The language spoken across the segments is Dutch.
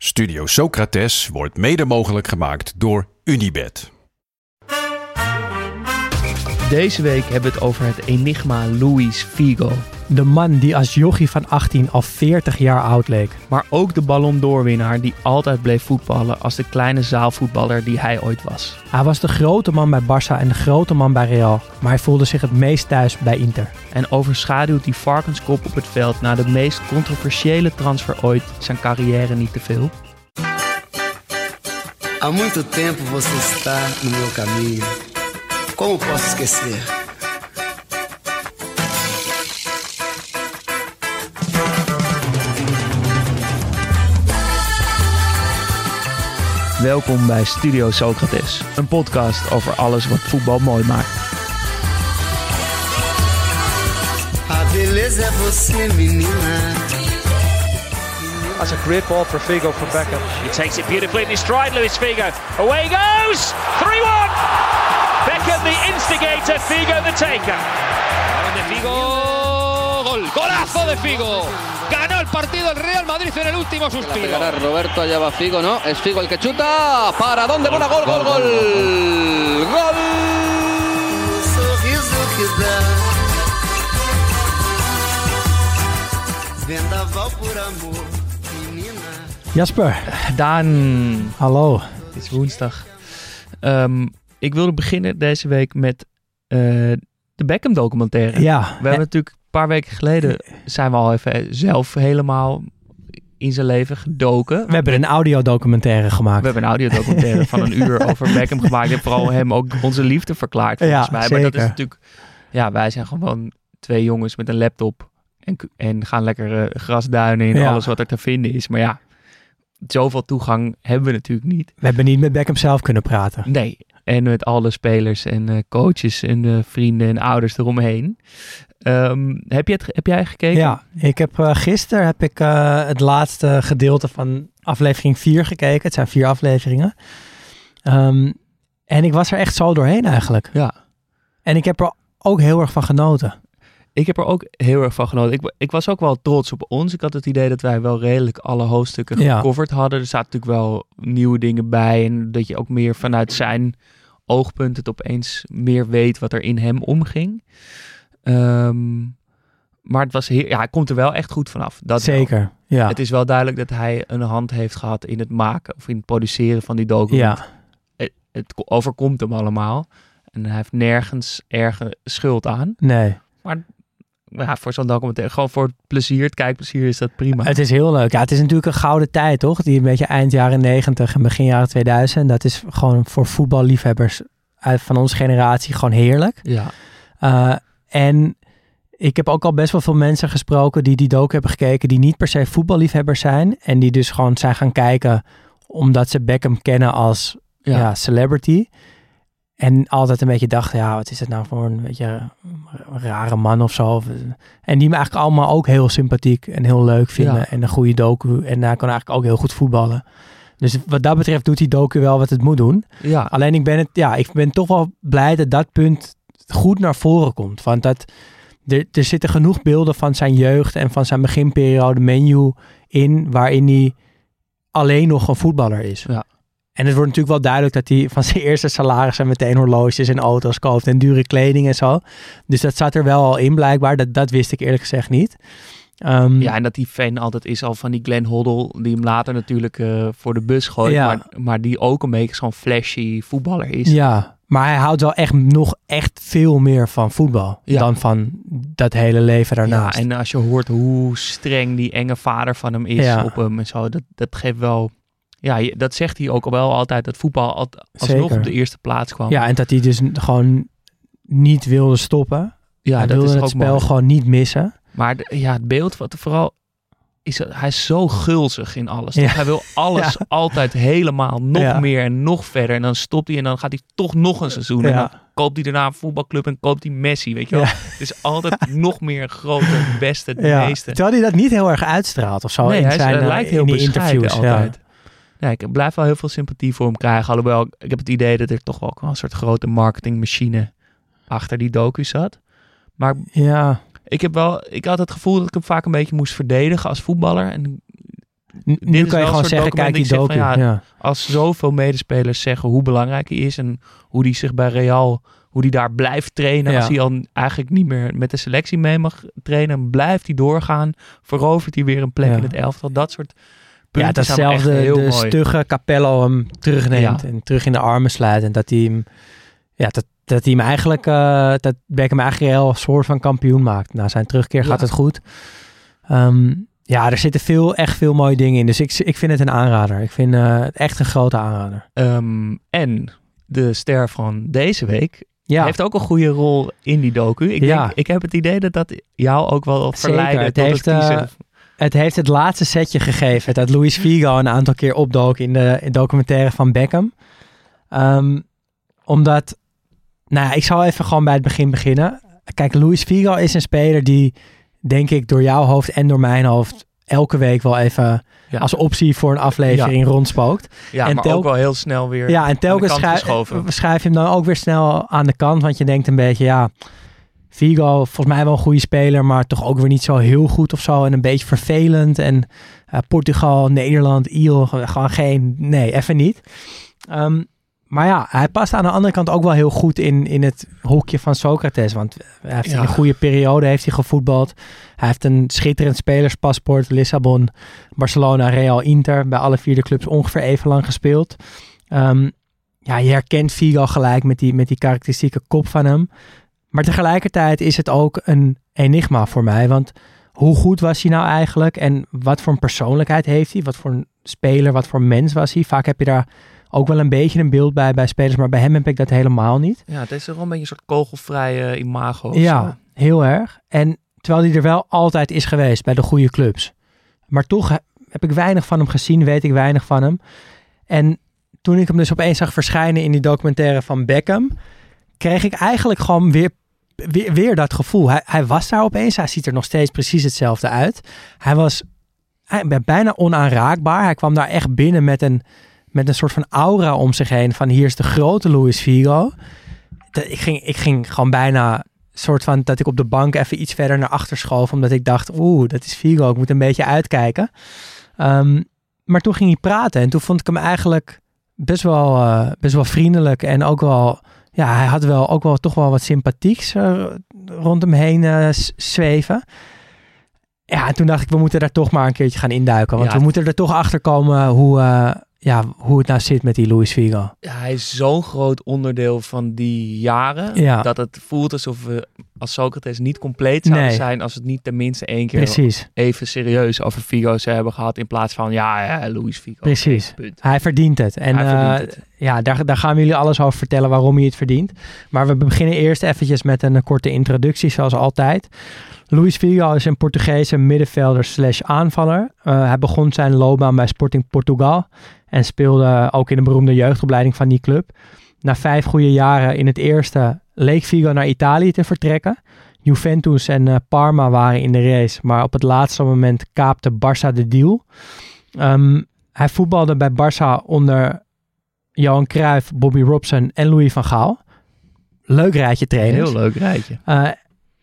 Studio Socrates wordt mede mogelijk gemaakt door Unibed. Deze week hebben we het over het enigma Luis Figo. De man die als jochie van 18 al 40 jaar oud leek. Maar ook de Ballon d'Or-winnaar die altijd bleef voetballen als de kleine zaalvoetballer die hij ooit was. Hij was de grote man bij Barça en de grote man bij Real. Maar hij voelde zich het meest thuis bij Inter. En overschaduwt die varkenskop op het veld na de meest controversiële transfer ooit zijn carrière niet te veel? Há muito tempo você está no meu caminho. Como posso esquecer? Welkom bij Studio Socrates, een podcast over alles wat voetbal mooi maakt. A beleza é você, menina. That's a great ball for Figo from Beckham. He takes it beautifully in his stride, Luis Figo. Away he goes! 3-1! Beckham the instigator, Figo the taker. de Figo, gol, golazo de Figo. Ganó el partido el Real Madrid en el último suspiro. Roberto, allá va Figo, ¿no? Es Figo el que chuta. ¿Para dónde? Buena gol, gol, gol. Gol. Vendaval por amor, menina. Jasper, Daan, hallo. het is woensdag. Ehm, ik wilde beginnen deze week met eh, de Beckham documentaire. Ja, We hebben natuurlijk paar weken geleden zijn we al even zelf helemaal in zijn leven gedoken. we hebben een audiodocumentaire gemaakt. We hebben een audiodocumentaire van een uur over Beckham gemaakt. En vooral hem ook onze liefde verklaard, volgens Ja, mij. Maar dat is zeker. natuurlijk... Ja, wij zijn gewoon twee jongens met een laptop. En, en gaan lekker eh, grasduinen in Ja. alles wat er te vinden is. Maar ja, zoveel toegang hebben we natuurlijk niet. We hebben niet met Beckham zelf kunnen praten. Nee. En met alle spelers en eh, coaches en vrienden en ouders eromheen. Ehm, heb, je het, heb jij gekeken? Ja, ik heb eh, gisteren heb ik eh, het laatste gedeelte van aflevering 4 gekeken. Het zijn vier afleveringen. Ehm, en ik was er echt zo doorheen eigenlijk. Ja. En ik heb er ook heel erg van genoten. Ik heb er ook heel erg van genoten. Ik, ik was ook wel trots op ons. Ik had het idee dat wij wel redelijk alle hoofdstukken Ja. gecoverd hadden. Er zaten natuurlijk wel nieuwe dingen bij. En dat je ook meer vanuit zijn oogpunt het opeens meer weet wat er in hem omging. Ehm, maar het was heer, ja, hij komt er wel echt goed vanaf. Dat wel. Zeker, ja. Het is wel duidelijk dat hij een hand heeft gehad in het maken of in het produceren van die document. ja. Het, het overkomt hem allemaal. En hij heeft nergens erge schuld aan. Nee, ja, voor zo'n documentaire, gewoon voor het plezier, het kijkplezier is dat prima. het is heel leuk. Ja, het is natuurlijk een gouden tijd, toch? Die een beetje eind jaren 90 en begin jaren 2000. Dat is gewoon voor voetballiefhebbers uit van onze generatie gewoon heerlijk. ja, Uh, en ik heb ook al best wel veel mensen gesproken die die docu hebben gekeken, die niet per se voetballiefhebbers zijn. En die dus gewoon zijn gaan kijken omdat ze Beckham kennen als ja. ja. celebrity. En altijd een beetje dachten, ja, wat is het nou voor een beetje rare man of zo. En die me eigenlijk allemaal ook heel sympathiek en heel leuk vinden. Ja. En een goede docu. En hij kan eigenlijk ook heel goed voetballen. Dus wat dat betreft doet die docu wel wat het moet doen. ja. Alleen ik ben, het, ja, ik ben toch wel blij dat dat punt goed naar voren komt. Want dat, er, er zitten genoeg beelden van zijn jeugd en van zijn beginperiode menu in, waarin hij alleen nog een voetballer is. Ja. En het wordt natuurlijk wel duidelijk dat hij van zijn eerste salaris en meteen horloges en auto's koopt en dure kleding en zo. Dus dat zat er wel al in blijkbaar. Dat, dat wist ik eerlijk gezegd niet. Ehm, Ja, en dat die fan altijd is al van die Glenn Hoddle, die hem later natuurlijk eh, voor de bus gooit, Ja. maar, maar die ook een beetje zo'n flashy voetballer is. Ja, maar hij houdt wel echt nog echt veel meer van voetbal Ja. dan van dat hele leven Ja, daarnaast. en als je hoort hoe streng die enge vader van hem is Ja. op hem en zo, dat, dat geeft wel... Ja, dat zegt hij ook al wel altijd, dat voetbal al, alsnog Zeker. op de eerste plaats kwam. Ja, en dat hij dus gewoon niet wilde stoppen. ja hij dat wilde is het spel mooi. gewoon niet missen. Maar de- ja, het beeld wat er vooral is, hij is zo gulzig in alles. Ja. Hij wil alles Ja. altijd helemaal nog Ja. meer en nog verder. En dan stopt hij en dan gaat hij toch nog een seizoen. En dan koopt hij daarna een voetbalclub en koopt hij Messi, weet je wel. Ja. Dus altijd nog meer groter, beste, de Ja, meeste. terwijl hij dat niet heel erg uitstraalt of zo Nee, in hij is- zijn eh, lijkt in heel die bescheiden interviews. Ja. altijd. Ja, ik blijf wel heel veel sympathie voor hem krijgen. Alhoewel, ik heb het idee dat er toch wel een soort grote marketingmachine achter die docu zat. Maar Ja, ik heb wel, ik had het gevoel dat ik hem vaak een beetje moest verdedigen als voetballer. En nu kan je gewoon zeggen, kijk die docu. zeg van, ja. ja, als zoveel medespelers zeggen hoe belangrijk hij is en hoe hij zich bij Real, hoe hij daar blijft trainen. Ja. Als hij al eigenlijk niet meer met de selectie mee mag trainen, blijft hij doorgaan. Verovert hij weer een plek Ja. in het elftal. Dat soort Ja, punten echt datzelfde de mooi. stugge Capello hem terugneemt Ja. en terug in de armen sluit. En dat hij hem, ja, dat, dat hij hem eigenlijk, eh, dat Beckham eigenlijk heel een soort van kampioen maakt. Na zijn terugkeer gaat Ja. het goed. Ehm, ja, er zitten veel, echt veel mooie dingen in. Dus ik, ik vind het een aanrader. Ik vind eh, het echt een grote aanrader. Ehm, en de ster van deze week Ja, heeft ook een goede rol in die docu. Ik, Ja. denk, ik heb het idee dat dat jou ook wel verleidde het tot heeft, het kiezen. eh, het heeft het laatste setje gegeven dat Luis Figo een aantal keer opdook in de, in documentaire van Beckham. Ehm, omdat, nou ja, ik zal even gewoon bij het begin beginnen. Kijk, Luis Figo is een speler die, denk ik, door jouw hoofd en door mijn hoofd elke week wel even Ja. als optie voor een aflevering rondspookt. ja, en maar tel- ook wel heel snel weer Ja, en telkens schrijf, je hem dan ook weer snel aan de kant. Want je denkt een beetje, ja, Vigo, volgens mij wel een goede speler, maar toch ook weer niet zo heel goed of zo. En een beetje vervelend. En eh, Portugal, Nederland, IEL, gewoon geen, nee, even niet. Ehm, maar ja, hij past aan de andere kant ook wel heel goed in, in het hokje van Socrates. Want hij heeft in Ja. een goede periode heeft hij gevoetbald. Hij heeft een schitterend spelerspaspoort. Lissabon, Barcelona, Real, Inter. Bij alle vier de clubs ongeveer even lang gespeeld. Ehm, ja, je herkent Figo gelijk met die, met die karakteristieke kop van hem. Maar tegelijkertijd is het ook een enigma voor mij. Want hoe goed was hij nou eigenlijk? En wat voor een persoonlijkheid heeft hij? Wat voor een speler, wat voor mens was hij? Vaak heb je daar ook wel een beetje een beeld bij bij spelers. Maar bij hem heb ik dat helemaal niet. Ja, het is wel een beetje een soort kogelvrije imago. of Ja, zo. heel erg. En terwijl hij er wel altijd is geweest bij de goede clubs. Maar toch he- heb ik weinig van hem gezien, weet ik weinig van hem. En toen ik hem dus opeens zag verschijnen in die documentaire van Beckham, kreeg ik eigenlijk gewoon weer, weer, weer dat gevoel. Hij, hij was daar opeens, hij ziet er nog steeds precies hetzelfde uit. Hij was hij, bijna onaanraakbaar. Hij kwam daar echt binnen met een, met een soort van aura om zich heen van hier is de grote Luis Figo. Dat, ik, ging, ik ging gewoon bijna soort van dat ik op de bank even iets verder naar achter schoof. Omdat ik dacht, oeh, dat is Figo. Ik moet een beetje uitkijken. Ehm, maar toen ging hij praten. En toen vond ik hem eigenlijk best wel, eh, best wel vriendelijk. En ook wel, ja, hij had wel ook wel toch wel wat sympathieks eh, rond hem heen eh, zweven. Ja, en toen dacht ik, we moeten daar toch maar een keertje gaan induiken. Want Ja. we moeten er toch achter komen hoe, ja, hoe het nou zit met die Luis Figo. Ja, hij is zo'n groot onderdeel van die jaren. Ja. Dat het voelt alsof we als Socrates niet compleet zouden Nee. zijn als het niet tenminste één keer Precies. even serieus over Figo's hebben gehad. In plaats van ja, ja Luis Figo. Precies. Punt. Hij verdient het. En verdient eh, het. ja, daar, daar gaan we jullie alles over vertellen waarom hij het verdient. Maar we beginnen eerst eventjes met een korte introductie, zoals altijd. Luis Figo is een Portugese middenvelder slash aanvaller. Eh, hij begon zijn loopbaan bij Sporting Portugal en speelde ook in de beroemde jeugdopleiding van die club. Na vijf goede jaren in het eerste leek Figo naar Italië te vertrekken. Juventus en eh, Parma waren in de race, maar op het laatste moment kaapte Barça de deal. Ehm, hij voetbalde bij Barça onder Johan Cruijff, Bobby Robson en Louis van Gaal. Leuk rijtje trainers. Heel leuk rijtje. Eh,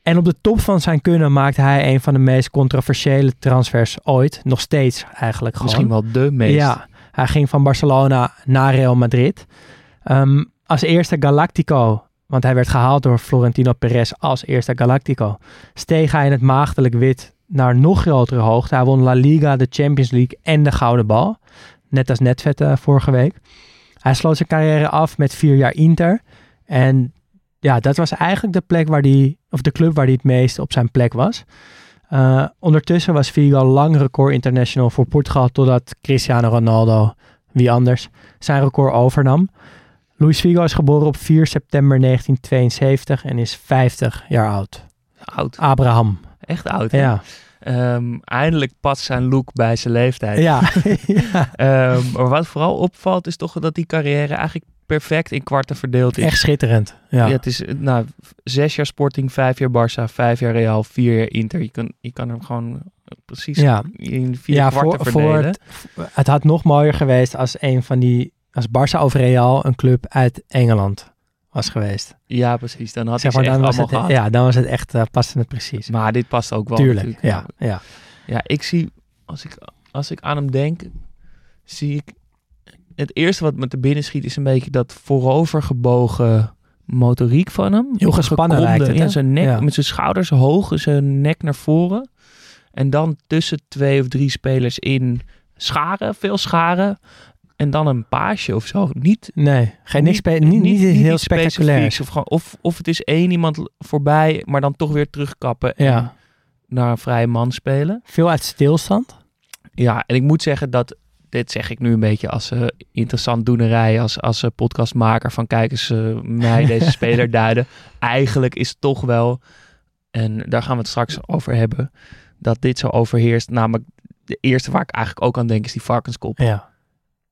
en op de top van zijn kunnen maakte hij een van de meest controversiële transfers ooit. Nog steeds eigenlijk gewoon. Misschien wel de meest. Ja, hij ging van Barcelona naar Real Madrid. Ehm, als eerste Galactico, want hij werd gehaald door Florentino Perez als eerste Galactico, steeg hij in het maagdelijk wit naar nog grotere hoogte. Hij won La Liga, de Champions League en de Gouden Bal. Net als Netvet eh, vorige week. Hij sloot zijn carrière af met vier jaar Inter. En ja, dat was eigenlijk de plek waar die, of de club waar hij het meest op zijn plek was. Uh, ondertussen was Figo lang record international voor Portugal totdat Cristiano Ronaldo, wie anders, zijn record overnam. Luis Figo is geboren op 4 september 1972 en is 50 jaar oud. Oud. Abraham. Echt oud. hè? Ja. Ehm, eindelijk past zijn look bij zijn leeftijd. Ja. ja. Ehm, maar wat vooral opvalt is toch dat die carrière eigenlijk perfect in kwarten verdeeld is. Echt schitterend. Ja. Ja, het is nou, zes jaar Sporting, vijf jaar Barça, vijf jaar Real, vier jaar Inter. Je kan, je kan hem gewoon precies Ja. in vier ja, kwarten voor, voor verdelen. het, het had nog mooier geweest als een van die, als Barça of Real een club uit Engeland was geweest. Ja, precies. Dan had Zeg maar, dan was het, gehad. ja, dan was het echt, eh, paste het precies. Maar dit past ook wel Tuurlijk, natuurlijk. ja, ja. Ja, ik zie, als ik, als ik aan hem denk, zie ik, het eerste wat me te binnen schiet is een beetje dat voorovergebogen motoriek van hem. Heel gespannen lijkt het, Ja, hè? zijn nek, Ja. met zijn schouders hoog, zijn nek naar voren. En dan tussen twee of drie spelers in scharen, veel scharen. En dan een paasje of zo. Niet, Nee, geen niks niet, niet, heel spectaculair. Of, gewoon- of, of het is één iemand voorbij, maar dan toch weer terugkappen. En Ja. naar een vrije man spelen. Veel uit stilstand. Ja, en ik moet zeggen dat, dit zeg ik nu een beetje als eh, interessant doenerij, als, als eh, podcastmaker van kijk eens eh, mij deze speler duiden. Eigenlijk is het toch wel, en daar gaan we het straks over hebben, dat dit zo overheerst. Namelijk, de eerste waar ik eigenlijk ook aan denk is die varkenskop. Ja.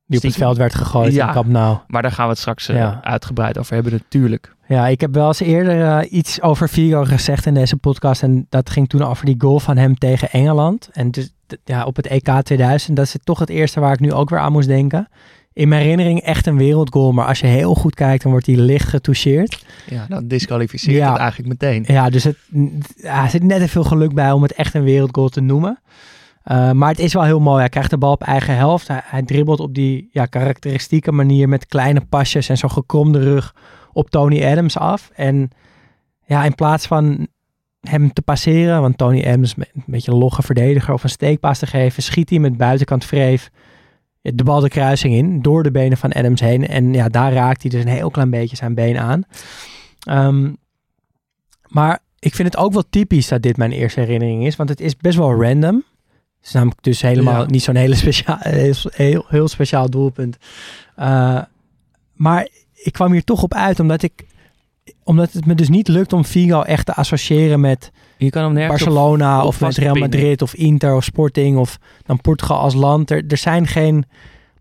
Die op het veld werd gegooid Ja. in Camp Nou. Maar daar gaan we het straks eh, Ja. uitgebreid over hebben natuurlijk. Ja, ik heb wel eens eerder eh, iets over Figo gezegd in deze podcast. En dat ging toen over die goal van hem tegen Engeland. En dus, ja, op het EK 2000, dat is toch het eerste waar ik nu ook weer aan moest denken. In mijn herinnering echt een wereldgoal. Maar als je heel goed kijkt, dan wordt hij licht getoucheerd. Ja, dan disqualificeert Ja. het eigenlijk meteen. Ja, dus het, ja, er zit net te veel geluk bij om het echt een wereldgoal te noemen. Uh, maar het is wel heel mooi. Hij krijgt de bal op eigen helft. Hij, dribbelt op die ja, karakteristieke manier met kleine pasjes en zo'n gekromde rug op Tony Adams af. En ja, in plaats van hem te passeren, want Tony Adams een beetje een logge verdediger of een steekpaas te geven, schiet hij met buitenkant vreef de bal de kruising in, door de benen van Adams heen. En ja, daar raakt hij dus een heel klein beetje zijn been aan. Um, maar ik vind het ook wel typisch dat dit mijn eerste herinnering is, want het is best wel random. Het is namelijk dus helemaal ja. niet zo'n hele speciaal, heel, heel, heel speciaal doelpunt. Uh, maar ik kwam hier toch op uit, omdat ik omdat het me dus niet lukt om Figo echt te associëren met je kan hem Barcelona op, of met Real Madrid of Inter of Sporting of dan Portugal als land. Er, er zijn geen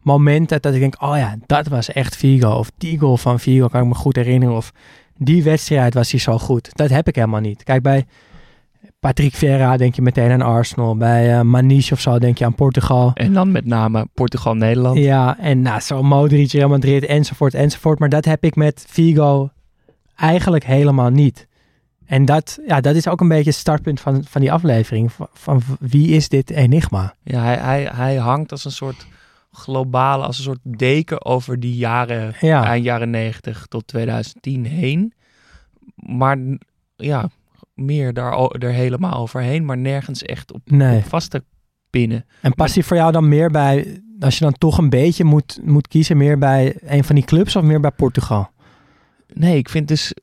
momenten dat ik denk, oh ja, dat was echt Figo. Of die goal van Figo kan ik me goed herinneren. Of die wedstrijd was hij zo goed. Dat heb ik helemaal niet. Kijk, bij Patrick Vieira denk je meteen aan Arsenal. Bij uh, Maniche of zo denk je aan Portugal. En dan met name Portugal-Nederland. Ja, en nou, zo Modric, Real Madrid enzovoort enzovoort. Maar dat heb ik met Figo eigenlijk helemaal niet. En dat, ja, dat is ook een beetje het startpunt van, van die aflevering. Van, van wie is dit enigma? Ja, hij, hij, hij hangt als een soort globale, als een soort deken over die jaren, ja. eind jaren 90 tot 2010 heen. Maar ja, meer daar, er helemaal overheen, maar nergens echt op, nee. op vast te pinnen. En past hij voor jou dan meer bij, als je dan toch een beetje moet, moet kiezen, meer bij een van die clubs of meer bij Portugal? Nee, ik vind dus.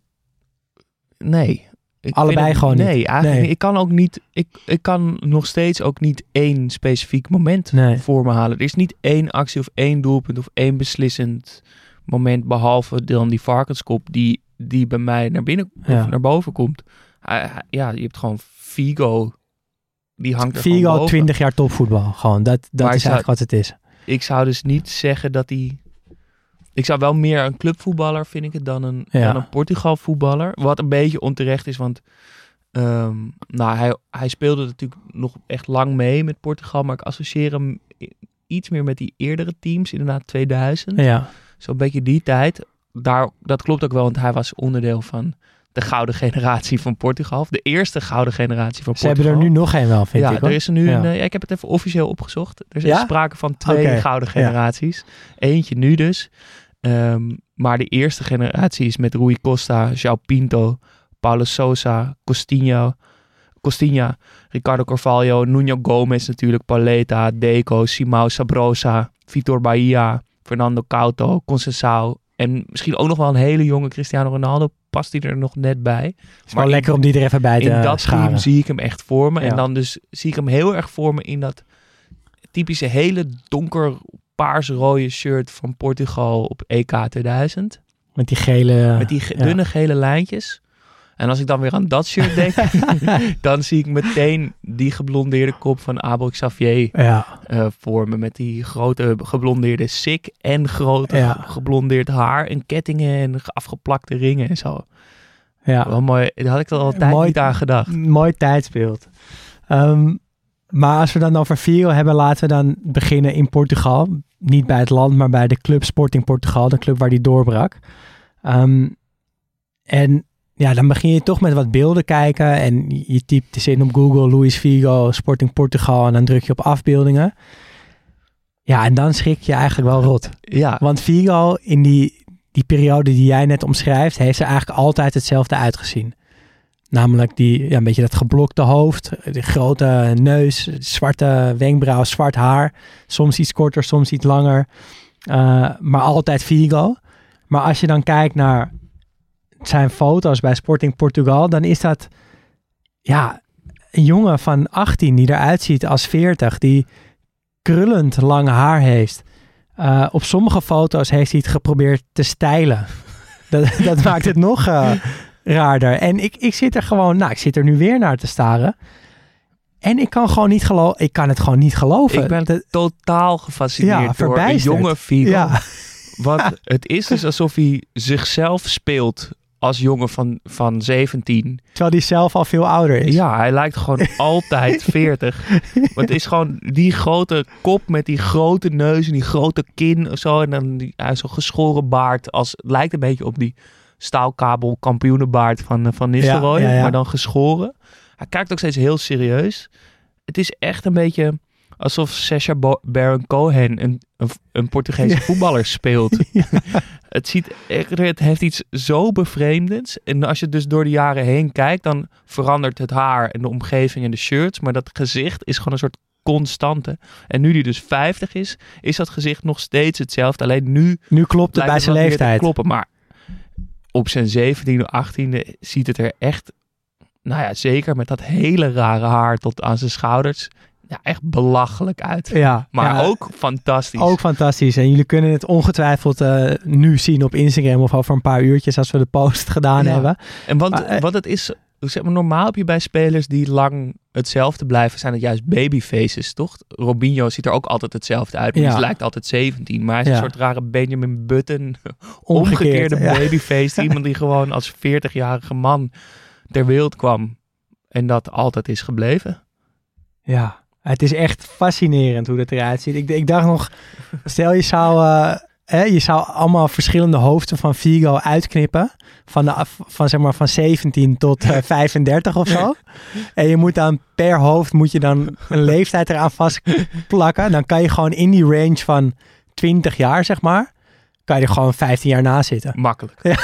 Nee. Ik Allebei het, gewoon nee, niet. Eigenlijk nee. Ik kan ook niet. Ik, ik kan nog steeds ook niet één specifiek moment nee. voor me halen. Er is niet één actie of één doelpunt of één beslissend moment. Behalve dan die varkenskop die, die bij mij naar binnen ja. of naar boven komt. Ja, je hebt gewoon Figo. Die hangt er Figo, boven. 20 jaar topvoetbal. Gewoon, dat, dat Maar is zou, eigenlijk wat het is. Ik zou dus niet zeggen dat hij ik zou wel meer een clubvoetballer vind ik het dan een, ja. dan een Portugal voetballer. Wat een beetje onterecht is, want um, nou, hij, hij speelde natuurlijk nog echt lang mee met Portugal. Maar ik associeer hem iets meer met die eerdere teams, inderdaad 2000. Ja. Zo'n beetje die tijd. Daar, dat klopt ook wel, want hij was onderdeel van de gouden generatie van Portugal. Of de eerste gouden generatie van Ze Portugal. hebben er nu nog een wel, vind ja, ik. Hoor. Er is er nu ja. een, ja, ik heb het even officieel opgezocht. Er ja? sprake van twee okay. gouden generaties. Eentje nu dus. Um, maar de eerste generatie is met Rui Costa, João Pinto, Paulo Sousa, Costinho, Costinha, Ricardo Carvalho, Nuno Gomes natuurlijk, Paleta, Deco, Simão Sabrosa, Vitor Bahia, Fernando Couto, Conceição en misschien ook nog wel een hele jonge Cristiano Ronaldo. Past hij er nog net bij. Het is wel lekker om die er even bij te In dat scharen. team zie ik hem echt voor me. Ja. En dan dus zie ik hem heel erg voor me in dat typische hele donker paars-rode shirt van Portugal op EK 2000. Met die gele... Met die ge ja. dunne gele lijntjes. En als ik dan weer aan dat shirt denk, dan zie ik meteen die geblondeerde kop van Abel Xavier Ja, eh, voor me. Met die grote geblondeerde sik en grote Ja. geblondeerd haar en kettingen en afgeplakte ringen en zo. ja. Wel mooi. Daar had ik er altijd Mooi- niet aan gedacht. mooi tijdsbeeld. Ehm, maar als we dan over Figo hebben, laten we dan beginnen in Portugal. Niet bij het land, maar bij de club Sporting Portugal, de club waar die doorbrak. Ehm, en ja, dan begin je toch met wat beelden kijken en je typt dus in op Google Luis Figo, Sporting Portugal en dan druk je op afbeeldingen. Ja, en dan schrik je eigenlijk wel rot. Ja, Want Figo in die, die periode die jij net omschrijft, heeft er eigenlijk altijd hetzelfde uitgezien. Namelijk die, ja, een beetje dat geblokte hoofd, de grote neus, zwarte wenkbrauw, zwart haar. Soms iets korter, soms iets langer. Eh, maar altijd Figo. Maar als je dan kijkt naar zijn foto's bij Sporting Portugal, dan is dat ja, een jongen van 18 die eruit ziet als 40, die krullend lang haar heeft. Eh, op sommige foto's heeft hij het geprobeerd te stijlen. Dat, dat maakt het nog eh, raarder. En ik, ik zit er gewoon, nou, ik zit er nu weer naar te staren. En ik kan gewoon niet geloven, ik kan het gewoon niet geloven. ik ben Dat- totaal gefascineerd Ja, door een jonge Figo. ja, Want het is dus alsof hij zichzelf speelt als jongen van, van 17. terwijl hij zelf al veel ouder is. Ja, hij lijkt gewoon altijd 40. Want het is gewoon die grote kop met die grote neus en die grote kin zo. En dan die, hij zo'n geschoren baard. Als, het lijkt een beetje op die staalkabel kampioenenbaard van, eh, van Nistelrooy. Ja, ja, ja. Maar dan geschoren. Hij kijkt ook steeds heel serieus. Het is echt een beetje alsof Sacha Baron Cohen een, een, een Portugese Ja. voetballer speelt. Het, ziet het heeft iets zo bevreemdends. En als je dus door de jaren heen kijkt, dan verandert het haar en de omgeving en de shirts. Maar dat gezicht is gewoon een soort constante. En nu die dus 50 is, is dat gezicht nog steeds hetzelfde. Alleen nu Nu klopt het bij zijn leeftijd. kloppen. Maar op zijn 17e, 18e ziet het er echt, nou ja, zeker met dat hele rare haar tot aan zijn schouders, ja, echt belachelijk uit. Ja, Maar ja, ook fantastisch. Ook fantastisch. En jullie kunnen het ongetwijfeld eh, nu zien op Instagram of over een paar uurtjes als we de post gedaan Ja. hebben. En want, Maar, eh, wat het is, zeg maar, normaal heb je bij spelers die lang hetzelfde blijven, zijn het juist babyfaces, toch? Robinho ziet er ook altijd hetzelfde uit, maar Ja. hij lijkt altijd 17. Maar hij is Ja. een soort rare Benjamin Button, Omgekeerd, omgekeerde babyface. Iemand die gewoon als 40-jarige man ter wereld kwam en dat altijd is gebleven. Ja, het is echt fascinerend hoe dat eruit ziet. Ik, ik dacht nog, stel je zou, eh, hè, je zou allemaal verschillende hoofden van Vigo uitknippen. Van, de, van, zeg maar, van 17 tot eh, 35 of zo. En je moet dan per hoofd moet je dan een leeftijd eraan vastplakken. Dan kan je gewoon in die range van 20 jaar, zeg maar, kan je er gewoon 15 jaar na zitten. Makkelijk.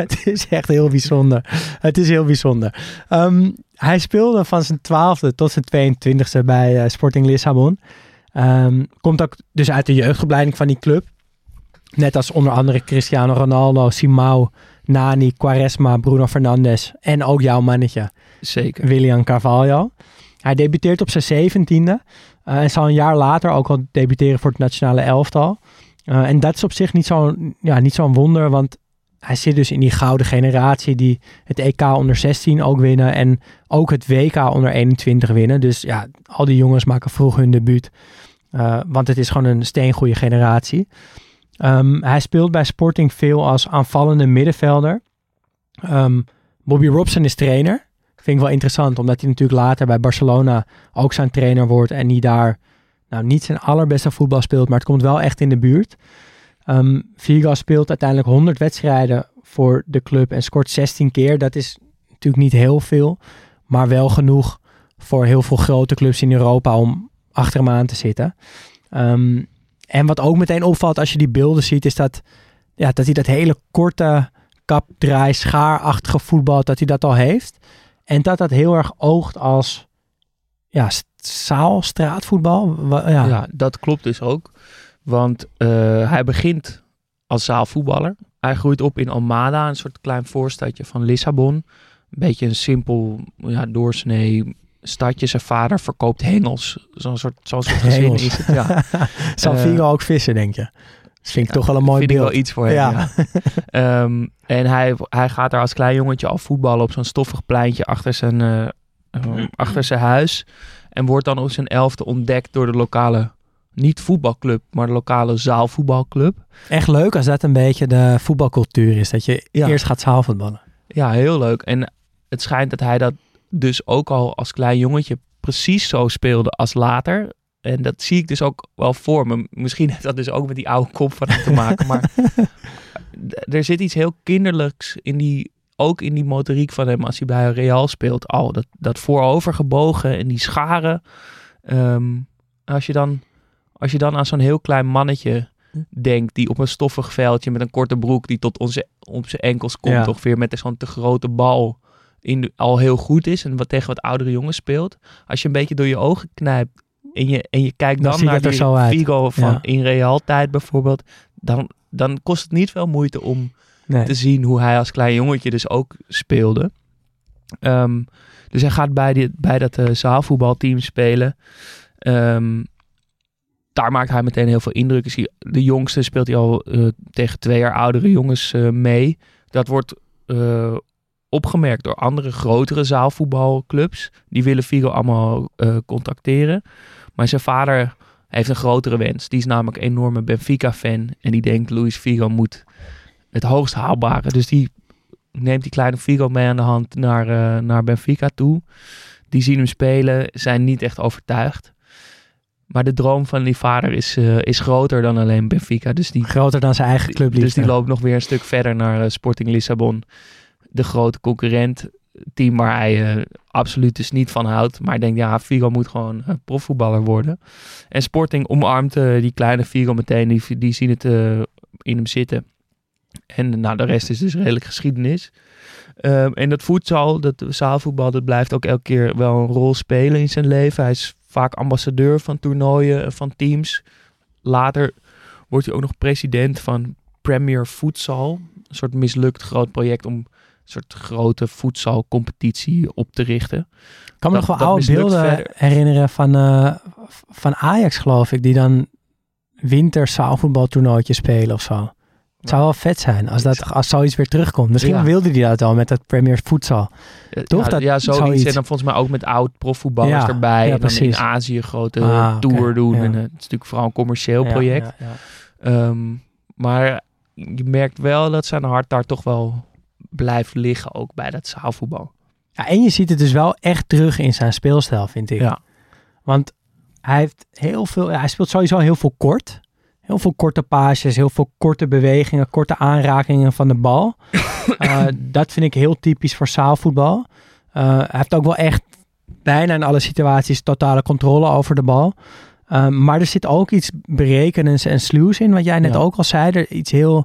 het is echt heel bijzonder. Het is heel bijzonder. Ehm, hij speelde van zijn twaalfde tot zijn 22e bij eh, Sporting Lissabon. Ehm, komt ook dus uit de jeugdopleiding van die club. Net als onder andere Cristiano Ronaldo, Simao, Nani, Quaresma, Bruno Fernandes en ook jouw mannetje Zeker. William Carvalho. Hij debuteert op zijn zeventiende eh, en zal een jaar later ook al debuteren voor het nationale elftal. Eh, en dat is op zich niet zo'n ja, niet zo'n wonder, want hij zit dus in die gouden generatie die het EK onder 16 ook winnen en ook het WK onder 21 winnen. Dus ja, al die jongens maken vroeg hun debuut, eh, want het is gewoon een steengoede generatie. Ehm, hij speelt bij Sporting veel als aanvallende middenvelder. Ehm, Bobby Robson is trainer. Vind ik wel interessant, omdat hij natuurlijk later bij Barcelona ook zijn trainer wordt en die daar nou, niet zijn allerbeste voetbal speelt, maar het komt wel echt in de buurt. Ehm Vigo speelt uiteindelijk 100 wedstrijden voor de club en scoort 16 keer. Dat is natuurlijk niet heel veel, maar wel genoeg voor heel veel grote clubs in Europa om achter hem aan te zitten. Ehm, en wat ook meteen opvalt als je die beelden ziet, is dat, ja, dat hij dat hele korte kapdraai, schaarachtige voetbal, dat hij dat al heeft. En dat dat heel erg oogt als ja, zaal, straatvoetbal. Ja, Ja. dat klopt dus ook. Want eh, hij begint als zaalvoetballer. Hij groeit op in Almada, een soort klein voorstadje van Lissabon. Een beetje een simpel, ja, doorsnee stadje. Zijn vader verkoopt hengels. Zo'n soort, zo'n soort gezin is het, ja. Zal Eh, ook vissen, denk je? Dat vind ik toch wel een mooi vind beeld. ik wel iets voor hem. Ja. Ja. Ehm, en hij, hij gaat daar als klein jongetje al voetballen op zo'n stoffig pleintje achter zijn, eh, ehm, achter zijn huis. En wordt dan op zijn elfde ontdekt door de lokale, niet voetbalclub, maar de lokale zaalvoetbalclub. Echt leuk als dat een beetje de voetbalcultuur is. Dat je Ja. eerst gaat zaalvoetballen. Ja, heel leuk. En het schijnt dat hij dat dus ook al als klein jongetje precies zo speelde als later. En dat zie ik dus ook wel voor me. Misschien heeft dat dus ook met die oude kop van hem te maken. Maar er zit iets heel kinderlijks in die, ook in die motoriek van hem als hij bij Real speelt. Al dat, dat voorovergebogen en die scharen. Ehm, als, je dan, als je dan aan zo'n heel klein mannetje denkt die op een stoffig veldje met een korte broek die tot onze, op zijn enkels komt, Ja. ongeveer met zo'n te grote bal in de- al heel goed is en wat tegen wat oudere jongens speelt. Als je een beetje door je ogen knijpt en je, en je kijkt Dan naar die. Figo van Ja. in Real tijd bijvoorbeeld, dan, dan kost het niet veel moeite om Nee. te zien hoe hij als klein jongetje dus ook speelde. Ehm, dus hij gaat bij, dit, bij dat eh, zaalvoetbalteam spelen. Ehm, daar maakt hij meteen heel veel indruk. De jongste speelt hij al eh, tegen twee jaar oudere jongens eh, mee. Dat wordt eh, opgemerkt door andere grotere zaalvoetbalclubs. Die willen Figo allemaal contacteren. Maar zijn vader heeft een grotere wens. Die is namelijk een enorme Benfica-fan. En die denkt Luis Figo moet het hoogst haalbare. Dus die neemt die kleine Figo mee aan de hand naar, naar Benfica toe. Die zien hem spelen, zijn niet echt overtuigd. Maar de droom van die vader is, eh, is groter dan alleen Benfica. Dus die, Groter dan zijn eigen club. dus die loopt nog weer een stuk verder naar eh, Sporting Lissabon. De grote concurrent. Team waar hij eh, absoluut dus niet van houdt. Maar denkt, ja, Figo moet gewoon profvoetballer worden. En Sporting omarmt die kleine Figo meteen. Die, die zien het in hem zitten. En nou, de rest is dus redelijk geschiedenis. Ehm, en dat voedsel, dat zaalvoetbal, dat blijft ook elke keer wel een rol spelen in zijn leven. Hij is vaak ambassadeur van toernooien, eh, van teams. Later wordt hij ook nog president van Premier Futsal. Een soort mislukt groot project om een soort grote voetsalcompetitie op te richten. Ik kan me dat- nog wel oude beelden verder. herinneren van, eh, van Ajax, geloof ik. Die dan winter zaalvoetbaltoernooitje spelen of zo. Het zou wel vet zijn als, dat, als zoiets weer terugkomt. Misschien Ja. wilde hij dat al met dat Premier Futsal. Eh, Toch? Ja, Dat- ja zoiets. zoiets. En dan volgens mij ook met oud profvoetballers Ja, erbij. ja, en dan in. Azië grote Ah, tour doen. En, eh, het is natuurlijk vooral een commercieel project. Ehm, maar je merkt wel dat zijn hart daar toch wel blijft liggen. Ook bij dat zaalvoetbal. Ja, en je ziet het dus wel echt terug in zijn speelstijl, vind ik. Ja. Want hij heeft heel veel, hij speelt sowieso heel veel kort. Heel veel korte paasjes, heel veel korte bewegingen, korte aanrakingen van de bal. Eh, dat vind ik heel typisch voor zaalvoetbal. Eh, hij heeft ook wel echt bijna in alle situaties totale controle over de bal. Eh, maar er zit ook iets berekenends en sluws in, wat jij net Ja. ook al zei. Er iets heel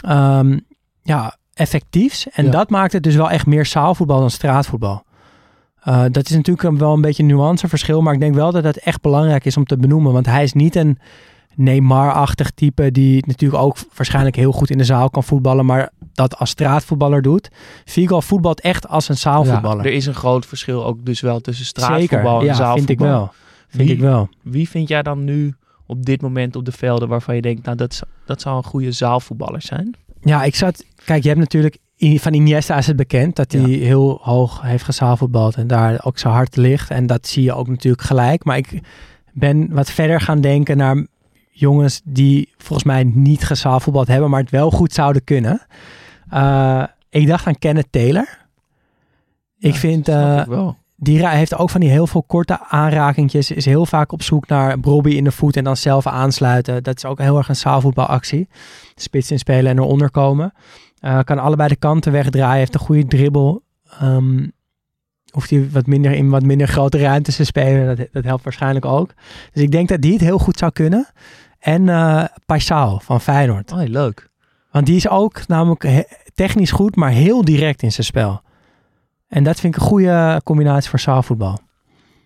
ehm, ja, effectiefs. En Ja. dat maakt het dus wel echt meer zaalvoetbal dan straatvoetbal. Eh, dat is natuurlijk wel een beetje een nuanceverschil, maar ik denk wel dat het echt belangrijk is om te benoemen. Want hij is niet een Neymar-achtig type die natuurlijk ook waarschijnlijk heel goed in de zaal kan voetballen, maar dat als straatvoetballer doet. Figo voetbalt echt als een zaalvoetballer. Ja, er is een groot verschil ook dus wel tussen straatvoetbal Zeker, en ja, zaalvoetbal. vind ik wel. Vind Wie- ik wel. Wie vind jij dan nu op dit moment op de velden waarvan je denkt, nou dat, dat zou een goede zaalvoetballer zijn? Ja, ik zat. Kijk, je hebt natuurlijk. Van Iniesta is het bekend dat hij heel hoog heeft gezaalvoetbald en daar ook zo hard ligt. En dat zie je ook natuurlijk gelijk. Maar ik ben wat verder gaan denken naar jongens die volgens mij niet gezaalvoetbald hebben, maar het wel goed zouden kunnen. Eh, ik dacht aan Kenneth Taylor. Ik vind. Eh, ik wel. die heeft ook van die heel veel korte aanrakingjes. Is heel vaak op zoek naar Bobby in de voet en dan zelf aansluiten. Dat is ook heel erg een zaalvoetbalactie. Spits inspelen en eronder komen. Eh, kan allebei de kanten wegdraaien. Heeft een goede dribbel. Ehm, hoeft hij wat minder in wat minder grote ruimtes te spelen. Dat, dat helpt waarschijnlijk ook. Dus ik denk dat die het heel goed zou kunnen. En Paisao van Feyenoord. Oh, leuk. Want die is ook namelijk technisch goed, maar heel direct in zijn spel. En dat vind ik een goede combinatie voor zaalvoetbal.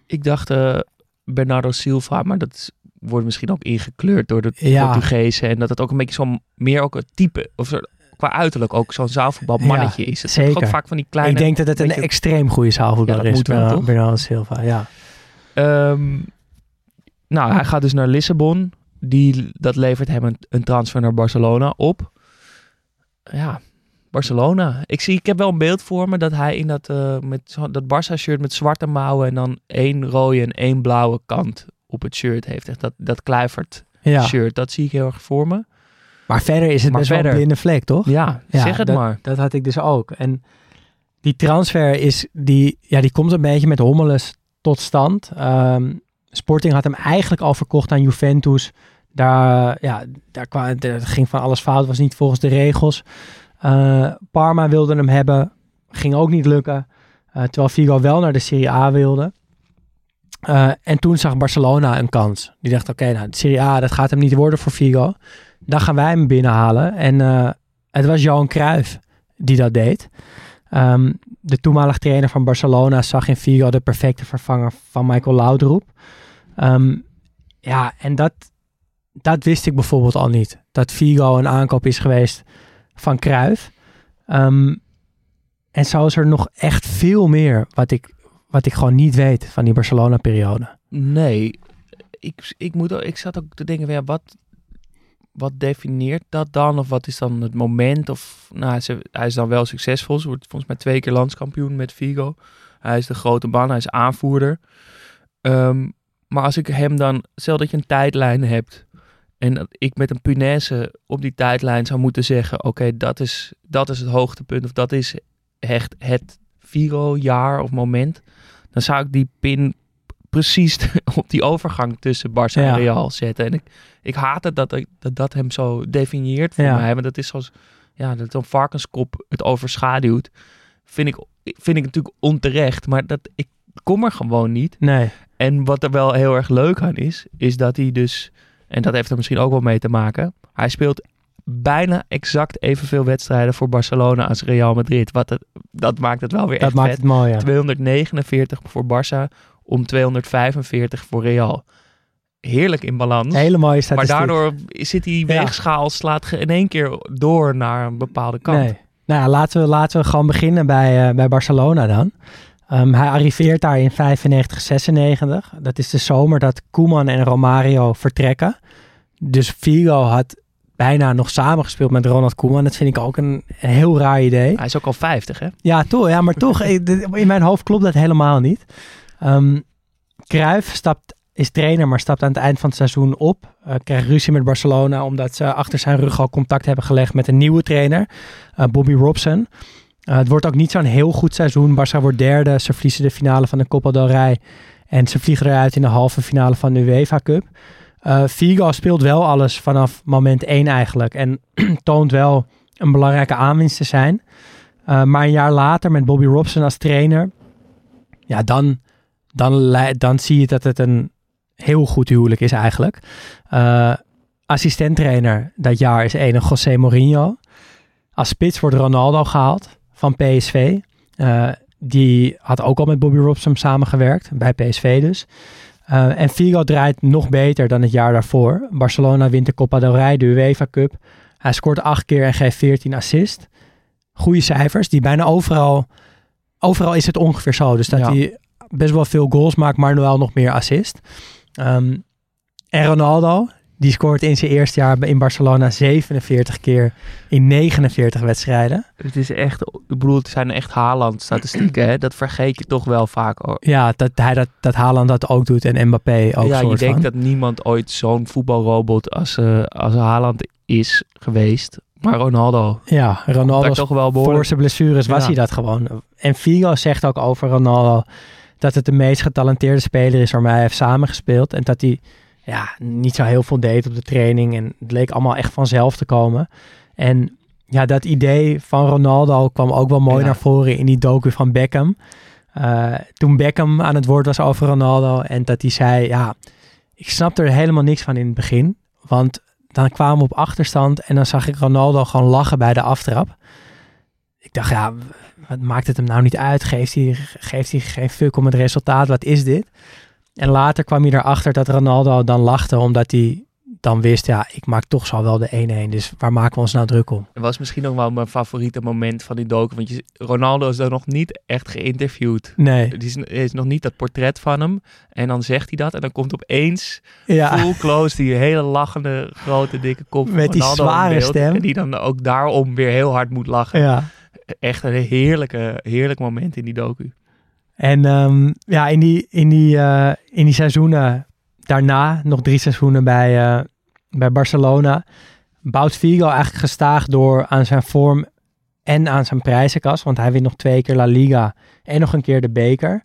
Ik dacht eh, Bernardo Silva, maar dat is- wordt misschien ook ingekleurd door de Ja. Portugezen. En dat het ook een beetje zo'n, meer ook het type, of zo, qua uiterlijk ook zo'n zaalvoetbalmannetje Ja, is. Het zeker. ook vaak van die kleine... ik denk dat het een beetje- extreem goede zaalvoetballer Ja, dat is. Bernardo Silva, ja. Ehm, nou, hij gaat dus naar Lissabon. Die, dat levert hem een, een transfer naar Barcelona op. Ja, Barcelona. Ik, zie, ik heb wel een beeld voor me dat hij in dat, eh, met dat Barça-shirt met zwarte mouwen en dan één rode en één blauwe kant op het shirt heeft. Echt dat, dat Kluivert Ja. shirt, dat zie ik heel erg voor me. Maar verder is het Maar best wel verder- een blinde vlek, toch? Ja, Ja, zeg het dat, maar. Dat had ik dus ook. En die transfer is, die, ja, die komt een beetje met Hommeles tot stand. Ehm, Sporting had hem eigenlijk al verkocht aan Juventus. Daar, ja, daar kwam, er ging van alles fout, was niet volgens de regels. Eh, Parma wilde hem hebben, ging ook niet lukken. Eh, terwijl Figo wel naar de Serie A wilde. Eh, en toen zag Barcelona een kans. Die dacht, oké, nou, de Serie A, dat gaat hem niet worden voor Figo. Dan gaan wij hem binnenhalen. En het was Johan Cruijff die dat deed. Ehm, de toenmalig trainer van Barcelona zag in Figo de perfecte vervanger van Michael Laudrup. Ehm, ja, en dat, dat wist ik bijvoorbeeld al niet. Dat Figo een aankoop is geweest van Cruijff. Ehm, en zo is er nog echt veel meer wat ik, wat ik gewoon niet weet van die Barcelona-periode. Nee, ik, ik, moet, ook- ik zat ook te denken, ja, wat, wat definieert dat dan? Of wat is dan het moment? Of, nou, ze, hij is dan wel succesvol. Ze wordt volgens mij twee keer landskampioen met Vigo. Hij is de grote man, hij is aanvoerder. Ehm, maar als ik hem dan, stel dat je een tijdlijn hebt en dat ik met een punaise op die tijdlijn zou moeten zeggen, oké, dat, is, dat is het hoogtepunt of dat is echt het Vigo-jaar of moment, dan zou ik die pin precies op die overgang tussen Barça Ja. en Real zetten. En ik, ik haat het dat, ik- dat dat hem zo definieert voor Ja. mij. Want dat is zoals ja, dat een varkenskop het overschaduwt. Vind ik, vind ik natuurlijk onterecht. Maar dat, ik kom er gewoon niet. Nee. En wat er wel heel erg leuk aan is, is dat hij dus, en dat heeft er misschien ook wel mee te maken, hij speelt bijna exact evenveel wedstrijden voor Barcelona als Real Madrid. Wat het, dat maakt het wel weer Dat echt maakt vet. het mooi, ja. 249 voor Barça om 245 voor Real. Heerlijk in balans. Hele mooie maar statistiek. daardoor zit die weegschaal, slaat ge- in één keer door naar een bepaalde kant. Nee. Nou ja, laten we, laten we gewoon beginnen bij, eh, bij Barcelona dan. Ehm, hij arriveert daar in 95, 96. Dat is de zomer dat Koeman en Romario vertrekken. Dus Figo had bijna nog samengespeeld met Ronald Koeman. Dat vind ik ook een, een heel raar idee. Hij is ook al 50, hè? Ja, toch, ja maar toch, dit- in mijn hoofd klopt dat helemaal niet. Ehm Cruijff stapt, is trainer, maar stapt aan het eind van het seizoen op. Eh, krijgt ruzie met Barcelona, omdat ze achter zijn rug al contact hebben gelegd met een nieuwe trainer, eh, Bobby Robson. Eh, het wordt ook niet zo'n heel goed seizoen. Barça wordt derde, ze verliezen de finale van de Copa del Rey. En ze vliegen eruit in de halve finale van de UEFA Cup. Eh Figo speelt wel alles vanaf moment één eigenlijk. En toont wel een belangrijke aanwinst te zijn. Uh, maar een jaar later met Bobby Robson als trainer, ja, dan, dan, dan zie je dat het een heel goed huwelijk is eigenlijk. Uh, assistenttrainer dat jaar is ene José Mourinho. Als spits wordt Ronaldo gehaald van PSV. Uh, die had ook al met Bobby Robson samengewerkt, bij PSV dus. Uh, en Figo draait nog beter dan het jaar daarvoor. Barcelona wint de Copa del Rey, de UEFA Cup. Hij scoort acht keer en geeft 14 assist goede cijfers, die bijna overal, overal is het ongeveer zo. Dus dat Ja. hij best wel veel goals maakt, maar wel nog meer assist. Ehm, en Ronaldo, die scoort in zijn eerste jaar in Barcelona 47 keer in 49 wedstrijden. Het is echt, ik bedoel, het zijn echt Haaland-statistieken, hè? Dat vergeet je toch wel vaak. hoor. Ja, dat, hij dat, dat Haaland dat ook doet en Mbappé ook ja, je denkt van. dat niemand ooit zo'n voetbalrobot als, eh als Haaland is geweest. Maar Ronaldo, Ja, Ronaldo toch wel voor zijn blessures was Ja. hij dat gewoon. En Figo zegt ook over Ronaldo dat het de meest getalenteerde speler is waarmee hij heeft samengespeeld. En dat hij ja, niet zo heel veel deed op de training. En het leek allemaal echt vanzelf te komen. En ja, dat idee van Ronaldo kwam ook wel mooi Ja. naar voren in die docu van Beckham. Eh, toen Beckham aan het woord was over Ronaldo en dat hij zei, ja, ik snapte er helemaal niks van in het begin. Want dan kwamen we op achterstand en dan zag ik Ronaldo gewoon lachen bij de aftrap. Ik dacht, ja, wat maakt het hem nou niet uit? Geeft hij, geeft hij geen fuck om het resultaat? Wat is dit? En later kwam hij erachter dat Ronaldo dan lachte omdat hij dan wist, ja, ik maak toch zo wel de 1-1. Dus waar maken we ons nou druk om? Het was misschien ook wel mijn favoriete moment van die docu. Want je, Ronaldo is daar nog niet echt geïnterviewd. Nee. Er is, is nog niet dat portret van hem. En dan zegt hij dat. En dan komt opeens Ja. full close die hele lachende, grote, dikke kop van Met die Ronaldo in zware beeld. stem. En die dan ook daarom weer heel hard moet lachen. Ja. Echt een heerlijke, heerlijk moment in die docu. En ehm, ja, in die, in, die, eh, in die seizoenen daarna, nog drie seizoenen bij, eh, bij Barcelona, bouwt Figo eigenlijk gestaag door aan zijn vorm en aan zijn prijzenkast. Want hij wint nog twee keer La Liga en nog een keer de beker.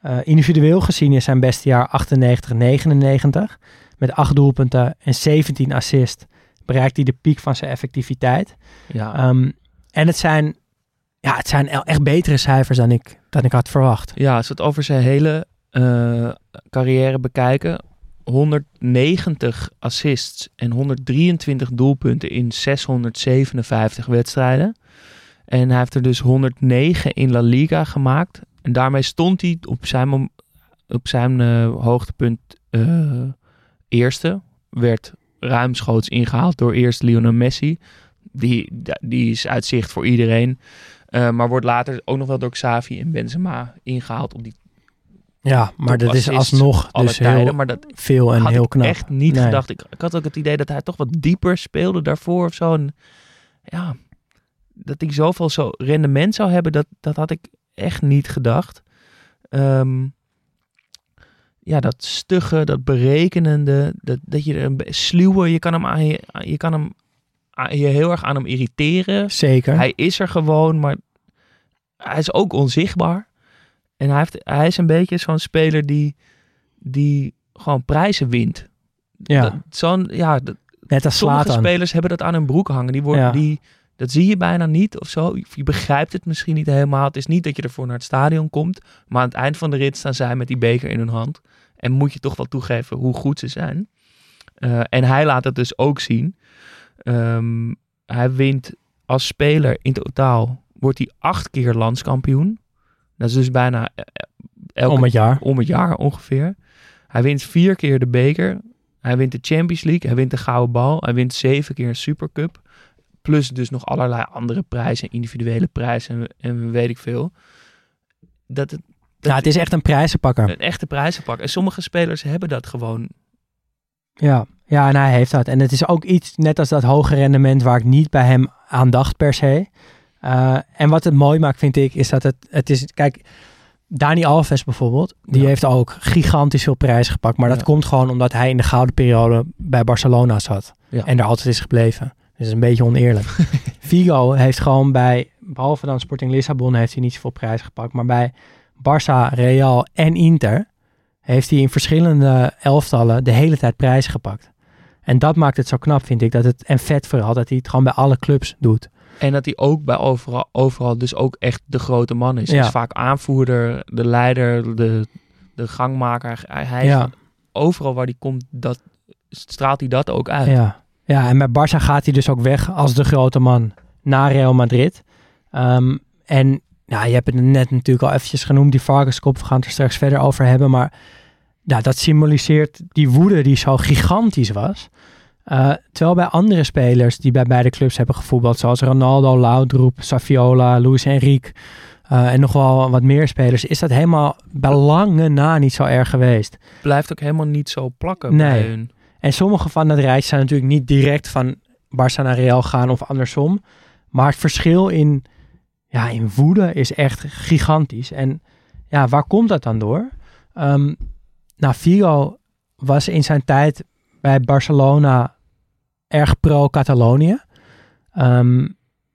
Eh, individueel gezien is zijn beste jaar 98-99. Met acht doelpunten en 17 assists bereikt hij de piek van zijn effectiviteit. Ja, Ehm, en het zijn, ja, het zijn echt betere cijfers dan ik, dan ik had verwacht. ja als we het over zijn hele eh, carrière bekijken. 190 assists en 123 doelpunten in 657 wedstrijden. En hij heeft er dus 109 in La Liga gemaakt. En daarmee stond hij op zijn, op zijn eh, hoogtepunt eh, eerste. Werd ruimschoots ingehaald door eerst Lionel Messi. Die, die is uit zicht voor iedereen. Eh, maar wordt later ook nog wel door Xavi en Benzema ingehaald op die Ja, maar dat is alsnog dus tijden. heel Maar dat veel en heel ik knap. echt niet Nee. gedacht. Ik, ik had ook het idee dat hij toch wat dieper speelde daarvoor of zo. En ja, dat hij zoveel zo rendement zou hebben, dat, dat had ik echt niet gedacht. Ehm, ja, dat stugge, dat berekenende, dat, dat je er een sluwe, je kan hem, aan je, je kan hem aan- je heel erg aan hem irriteren. Zeker. Hij is er gewoon, maar hij is ook onzichtbaar. En hij, heeft, hij is een beetje zo'n speler die, die gewoon prijzen wint. ja, Zo'n, ja, dat- net als sommige spelers hebben dat aan hun broek hangen. Die worden, Ja. die, dat zie je bijna niet of zo. Je begrijpt het misschien niet helemaal. Het is niet dat je ervoor naar het stadion komt. Maar aan het eind van de rit staan zij met die beker in hun hand. En moet je toch wel toegeven hoe goed ze zijn. Eh, en hij laat het dus ook zien. Ehm, hij wint als speler in totaal, wordt hij acht keer landskampioen. Dat is dus bijna eh, elke Om het jaar. om het jaar ongeveer. Hij wint vier keer de beker. Hij wint de Champions League. Hij wint de Gouden Bal. Hij wint zeven keer een Supercup. Plus dus nog allerlei andere prijzen, individuele prijzen en, en weet ik veel. Dat het, dat Ja, het is echt een prijzenpakker. een echte prijzenpak. En sommige spelers hebben dat gewoon. Ja. ja, en hij heeft dat. En het is ook iets, net als dat hoge rendement, waar ik niet bij hem aan dacht per se. Eh, en wat het mooi maakt, vind ik, is dat het, het is, kijk, Dani Alves bijvoorbeeld, die Ja. heeft ook gigantisch veel prijzen gepakt. Maar dat Ja. komt gewoon omdat hij in de gouden periode bij Barcelona zat. Ja. En daar altijd is gebleven. Dus dat is een beetje oneerlijk. Figo heeft gewoon bij, behalve dan Sporting Lissabon, heeft hij niet zoveel prijzen gepakt. Maar bij Barça, Real en Inter heeft hij in verschillende elftallen de hele tijd prijzen gepakt. En dat maakt het zo knap, vind ik. Dat het, en vet vooral, dat hij het gewoon bij alle clubs doet. En dat hij ook bij overal, overal dus ook echt de grote man is. Hij Ja. is vaak aanvoerder, de leider, de, de gangmaker. Hij, hij is Ja. overal waar hij komt, dat, straalt hij dat ook uit. Ja. ja, en bij Barça gaat hij dus ook weg als de grote man naar Real Madrid. Ehm, en ja, je hebt het net natuurlijk al eventjes genoemd, die varkenskop. We gaan het er straks verder over hebben. Maar ja, dat symboliseert die woede die zo gigantisch was. Eh, terwijl bij andere spelers die bij beide clubs hebben gevoetbald, zoals Ronaldo, Laudrup, Saviola, Luis Enrique eh, en nog wel wat meer spelers, is dat helemaal bij lange na niet zo erg geweest. Blijft ook helemaal niet zo plakken Nee. bij hun. En sommige van dat rijtje zijn natuurlijk niet direct van Barça naar Real gaan of andersom. Maar het verschil in, ja, in woede is echt gigantisch. En ja, waar komt dat dan door? Ehm nou, Figo was in zijn tijd bij Barcelona erg pro-Catalonië. Ehm,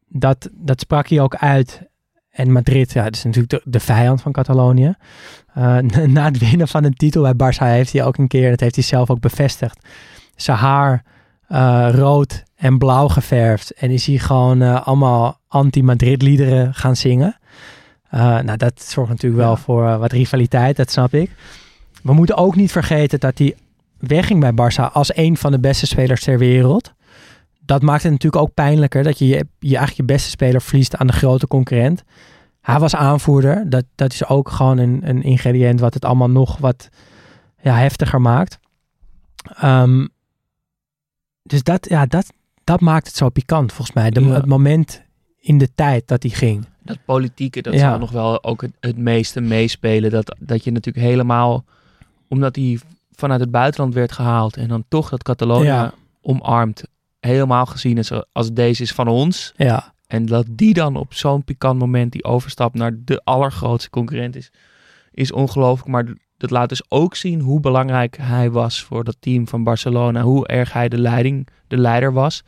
dat, dat sprak hij ook uit. En Madrid, ja, dat is natuurlijk de, de vijand van Catalonië. Eh, na het winnen van een titel bij Barça heeft hij ook een keer, dat heeft hij zelf ook bevestigd, zijn haar eh, rood en blauw geverfd. En is hij gewoon eh, allemaal anti-Madrid liederen gaan zingen. Nou, dat zorgt natuurlijk wel Ja. voor wat rivaliteit, dat snap ik. We moeten ook niet vergeten dat hij wegging bij Barça als een van de beste spelers ter wereld. Dat maakt het natuurlijk ook pijnlijker dat je, je, je eigenlijk je beste speler verliest aan de grote concurrent. Hij was aanvoerder. Dat, dat is ook gewoon een, een ingrediënt wat het allemaal nog wat ja, heftiger maakt. Ehm, dus dat, ja, dat, dat maakt het zo pikant volgens mij. De, Ja. Het moment in de tijd dat hij ging. Dat politieke, dat Ja. zal nog wel ook het, het meeste meespelen. Dat, dat je natuurlijk helemaal, omdat hij vanuit het buitenland werd gehaald en dan toch dat Catalonia Ja. omarmt, helemaal gezien is als deze is van ons. Ja, En dat die dan op zo'n pikant moment die overstap naar de allergrootste concurrent is, is ongelooflijk. Maar dat laat dus ook zien hoe belangrijk hij was voor dat team van Barcelona. Hoe erg hij de, leiding, de leider was.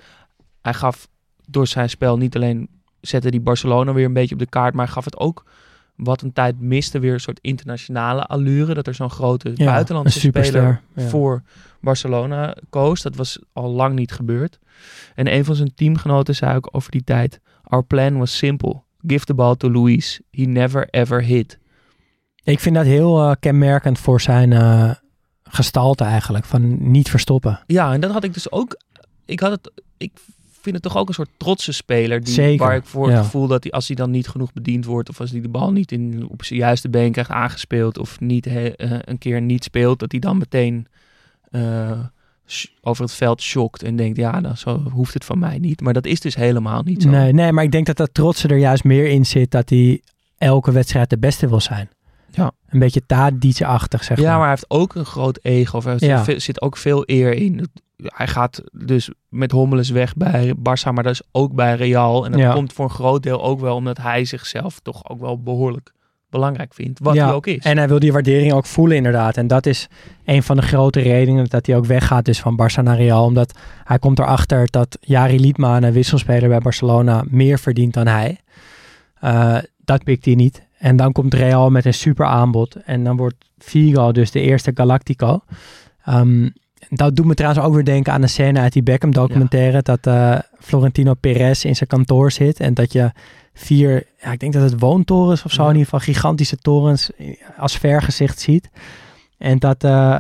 Hij gaf door zijn spel niet alleen zette die Barcelona weer een beetje op de kaart, maar hij gaf het ook wat een tijd miste weer een soort internationale allure. Dat er zo'n grote Ja, buitenlandse speler ja. voor Barcelona koos. Dat was al lang niet gebeurd. En een van zijn teamgenoten zei ook over die tijd: Our plan was simple. Give the ball to Luis. He never ever hit. ik vind dat heel eh, kenmerkend voor zijn eh, gestalte eigenlijk. Van niet verstoppen. Ja, en dat had ik dus ook. Ik had het. Ik vind het toch ook een soort trotse speler. Die, Zeker, Waar ik voor ja. het gevoel dat hij, als hij dan niet genoeg bediend wordt. of als hij de bal niet in, op zijn juiste been krijgt aangespeeld. of niet he- eh, een keer niet speelt. dat hij dan meteen eh, over het veld schokt. en denkt: ja, nou, zo hoeft het van mij niet. Maar dat is dus helemaal niet zo. Nee, nee, maar ik denk dat dat trotse er juist meer in zit dat hij elke wedstrijd de beste wil zijn. Ja. Een beetje Tadic-achtig, zeg ja, maar maar. hij heeft ook een groot ego. Er zit, Ja. veel- zit ook veel eer in. Hij gaat dus met Hommeles weg bij Barça, maar dat is ook bij Real. En dat Ja. komt voor een groot deel ook wel omdat hij zichzelf toch ook wel behoorlijk belangrijk vindt. Wat hij ook is. En hij wil die waardering ook voelen inderdaad. En dat is een van de grote redenen dat hij ook weggaat dus van Barça naar Real. Omdat hij komt erachter dat Jari Liedma, een wisselspeler bij Barcelona, meer verdient dan hij. Eh, dat pikt hij niet. En dan komt Real met een super aanbod. En dan wordt Figo dus de eerste Galactico. Ehm, dat doet me trouwens ook weer denken aan de scène uit die Beckham documentaire. Dat eh, Florentino Perez in zijn kantoor zit. En dat je vier, ja, ik denk dat het woontorens of zo, Ja. in ieder geval gigantische torens als vergezicht ziet. En dat eh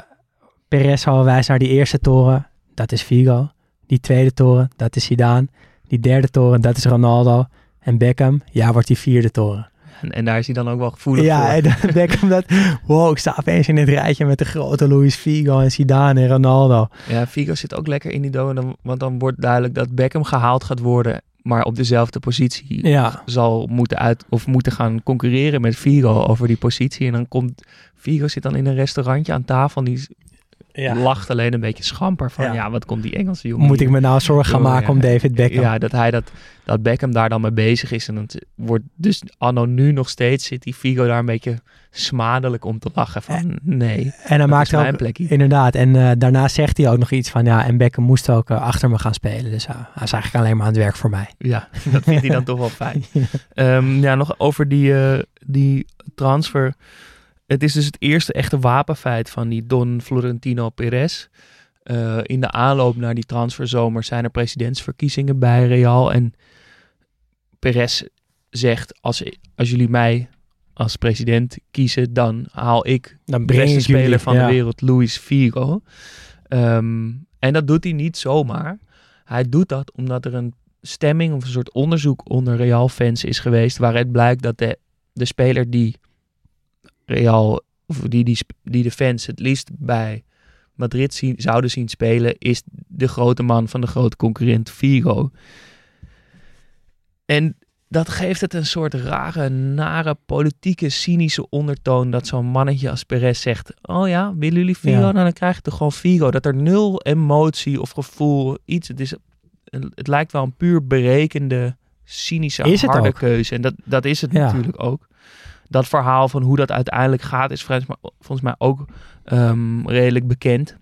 Perez al wijst naar die eerste toren, dat is Figo. Die tweede toren, dat is Zidane. Die derde toren, dat is Ronaldo. En Beckham, ja, wordt die vierde toren. En, en daar is hij dan ook wel gevoelig Ja, voor. en dan Beckham dat, wow, ik sta opeens in het rijtje met de grote Luis Figo en Zidane en Ronaldo. Ja, Figo zit ook lekker in die doel. dan- Want dan wordt duidelijk dat Beckham gehaald gaat worden. Maar op dezelfde positie Ja. zal moeten uit of moeten gaan concurreren met Figo over die positie. En dan komt Figo zit dan in een restaurantje aan tafel. En die Ja. lacht alleen een beetje schamper van Ja. ja, wat komt die Engelse jongen Moet hier ik me nou zorgen gaan maken Ja. om David Beckham? Ja, dat hij dat, dat Beckham daar dan mee bezig is. En het wordt dus anno nu nog steeds zit die Figo daar een beetje smadelijk om te lachen van nee. En hij maakt ook, plekje. inderdaad, en eh, daarna zegt hij ook nog iets van, ja, en Beckham moest ook eh, achter me gaan spelen. Dus ja, hij is eigenlijk alleen maar aan het werk voor mij. Ja, dat vindt hij dan toch wel fijn. Ehm, ja, nog over die, eh, die transfer. Het is dus het eerste echte wapenfeit van die Don Florentino Perez. Eh, in de aanloop naar die transferzomer zijn er presidentsverkiezingen bij Real. En Perez zegt, als, als jullie mij als president kiezen, dan haal ik Dan de beste jullie, speler van ja. de wereld, Luis Figo. Ehm, en dat doet hij niet zomaar. Hij doet dat omdat er een stemming of een soort onderzoek onder Real-fans is geweest, waaruit blijkt dat de, de speler die Real, of die, die, die de fans het liefst bij Madrid zien, zouden zien spelen, is de grote man van de grote concurrent Figo. En dat geeft het een soort rare, nare, politieke, cynische ondertoon. Dat zo'n mannetje als Perez zegt: Oh ja, willen jullie Figo? Ja. Nou, dan krijg je toch gewoon Figo. Dat er nul emotie of gevoel, iets. Het, is, het lijkt wel een puur berekende, cynische, Is harde keuze. En dat, dat is het Ja. natuurlijk ook. Dat verhaal van hoe dat uiteindelijk gaat, is volgens mij, ook ehm, redelijk bekend.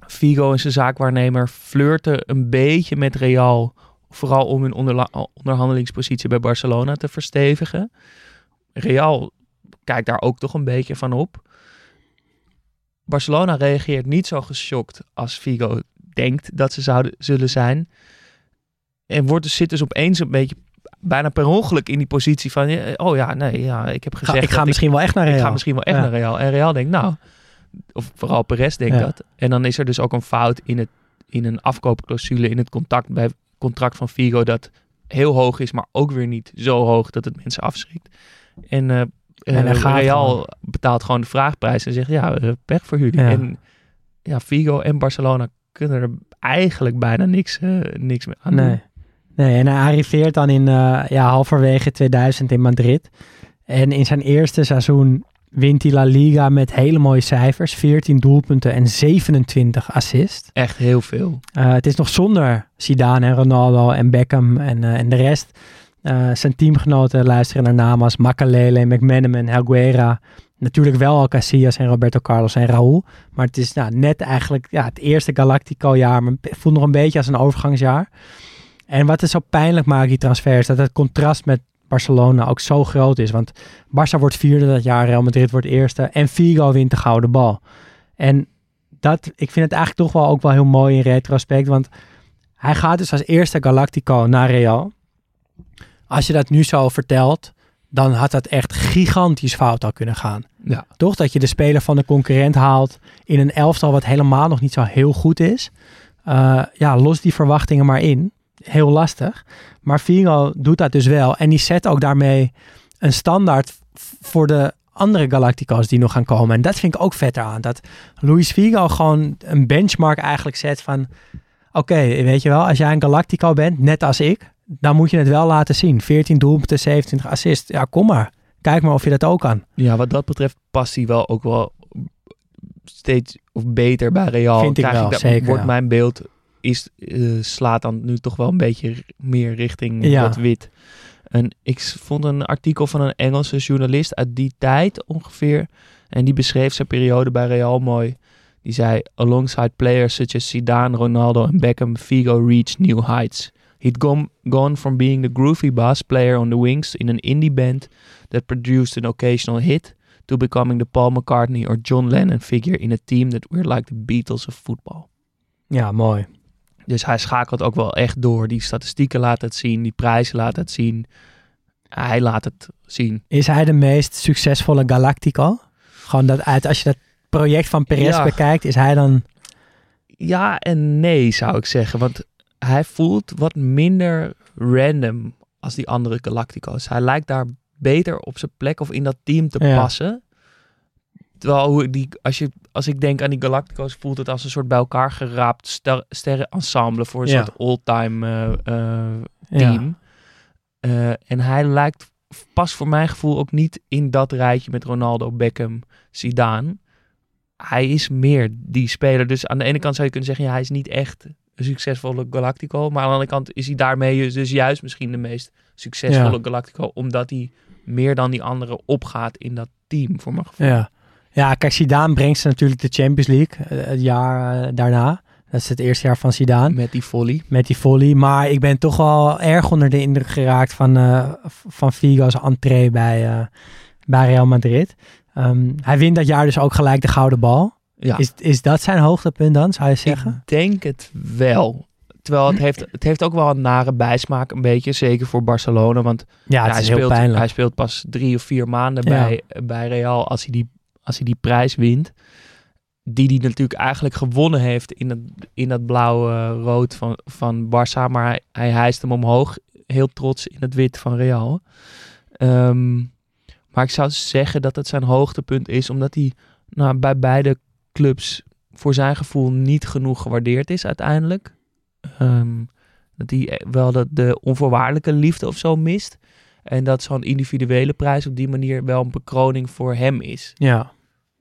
Figo en zijn zaakwaarnemer flirten een beetje met Real. Vooral om hun onderhandelingspositie bij Barcelona te verstevigen. Real kijkt daar ook toch een beetje van op. Barcelona reageert niet zo geschokt als Figo denkt dat ze zouden zullen zijn. En wordt zit dus opeens een beetje bijna per ongeluk in die positie van... ja, Oh ja, nee, ja, ik heb Ga- gezegd... ik ga misschien wel echt naar Ik Real. ga misschien wel echt Ja. naar Real. En Real denkt, nou... Of vooral Perez denkt Ja. dat. En dan is er dus ook een fout in, het, in een afkoopclausule in het contact bij contract van Figo... dat heel hoog is, maar ook weer niet zo hoog dat het mensen afschrikt. En, eh, En eh, Real betaalt gewoon de vraagprijs en zegt... Ja, eh, pech voor jullie. Ja. En ja, Figo en Barcelona kunnen er eigenlijk bijna niks, eh, niks meer aan doen. Nee. en hij arriveert dan in uh, ja, halverwege 2000 in Madrid. En in zijn eerste seizoen wint hij La Liga met hele mooie cijfers. 14 doelpunten en 27 assists. Echt heel veel. Uh, het is nog zonder Zidane en Ronaldo en Beckham en, uh, en de rest. Zijn teamgenoten luisteren naar namen als Makalele, McManaman, Helguera. Natuurlijk wel al Casillas en Roberto Carlos en Raúl. Maar het is nou, net eigenlijk ja, het eerste Galactico-jaar. Maar het voelt nog een beetje als een overgangsjaar. En wat het zo pijnlijk maakt, die transfer, is dat het contrast met Barcelona ook zo groot is. Want Barça wordt vierde dat jaar, Real Madrid wordt eerste. En Figo wint de gouden bal. En dat, ik vind het eigenlijk toch wel ook wel heel mooi in retrospect. Want hij gaat dus als eerste Galactico naar Real. Als je dat nu zo vertelt, dan had dat echt gigantisch fout al kunnen gaan. Ja. Toch dat je de speler van de concurrent haalt in een elftal wat helemaal nog niet zo heel goed is. Uh, ja, los die verwachtingen maar in. Heel lastig. Maar Figo doet dat dus wel. En die zet ook daarmee een standaard voor de andere Galactico's die nog gaan komen. En dat vind ik ook vet aan. Dat Luis Figo gewoon een benchmark eigenlijk zet van... Oké, okay, weet je wel, als jij een Galactico bent, net als ik... dan moet je het wel laten zien. 14 doelpunten, 27 assists. Ja, kom maar. Kijk maar of je dat ook kan. Ja, wat dat betreft past hij wel ook wel steeds of beter bij Real. Vind ik Krijg wel, dat, zeker. Wordt mijn beeld is, uh, slaat dan nu toch wel een beetje meer richting Ja. dat wit. En ik vond een artikel van een Engelse journalist uit die tijd ongeveer. En die beschreef zijn periode bij Real mooi. Die zei, alongside players such as Zidane, Ronaldo en Beckham, Figo reached new heights. He'd gone, gone from being the groovy bass player on the wings in an indie band that produced an occasional hit to becoming the Paul McCartney or John Lennon figure in a team that were like the Beatles of football. ja, mooi. Dus hij schakelt ook wel echt door. Die statistieken laat het zien, die prijzen laat het zien. Hij laat het zien. Is hij de meest succesvolle Galactico? Gewoon dat uit, als je dat project van Perez Ja. bekijkt, is hij dan... Ja en nee zou ik zeggen. Want hij voelt wat minder random als die andere Galactico's. Hij lijkt daar beter op zijn plek of in dat team te Ja. passen. Terwijl hoe die, als, je, als ik denk aan die Galactico's, voelt het als een soort bij elkaar geraapt ster, sterrenensemble voor een Ja. soort all-time eh, eh, Ja. team. Eh, en hij lijkt pas voor mijn gevoel ook niet in dat rijtje met Ronaldo, Beckham, Zidane. Hij is meer die speler. Dus aan de ene kant zou je kunnen zeggen, ja, hij is niet echt een succesvolle Galactico. Maar aan de andere kant is hij daarmee dus juist misschien de meest succesvolle Ja. Galactico. Omdat hij meer dan die anderen opgaat in dat team, voor mijn gevoel. Ja. Ja, kijk, Zidane brengt ze natuurlijk de Champions League eh, het jaar eh, daarna. Dat is het eerste jaar van Zidane. Met die volley. Met die volley. Maar ik ben toch wel erg onder de indruk geraakt van, eh, van Figo's entree bij, bij Real Madrid. Ehm, hij wint dat jaar dus ook gelijk de gouden bal. Ja. Is, is dat zijn hoogtepunt dan, zou je zeggen? Ik denk het wel. Terwijl het heeft, het heeft ook wel een nare bijsmaak, een beetje. Zeker voor Barcelona. Want ja, het is hij, heel speelt, pijnlijk. hij speelt pas drie of vier maanden Ja. bij, bij Real als hij, die, als hij die prijs wint. Die hij natuurlijk eigenlijk gewonnen heeft in dat, in dat blauwe-rood van, van Barça. Maar hij, hij hijst hem omhoog, heel trots in het wit van Real. Ehm, maar ik zou zeggen dat het zijn hoogtepunt is, omdat hij nou, bij beide clubs voor zijn gevoel niet genoeg gewaardeerd is uiteindelijk. Ehm, dat hij wel de, de onvoorwaardelijke liefde of zo mist. En dat zo'n individuele prijs op die manier wel een bekroning voor hem is. Ja,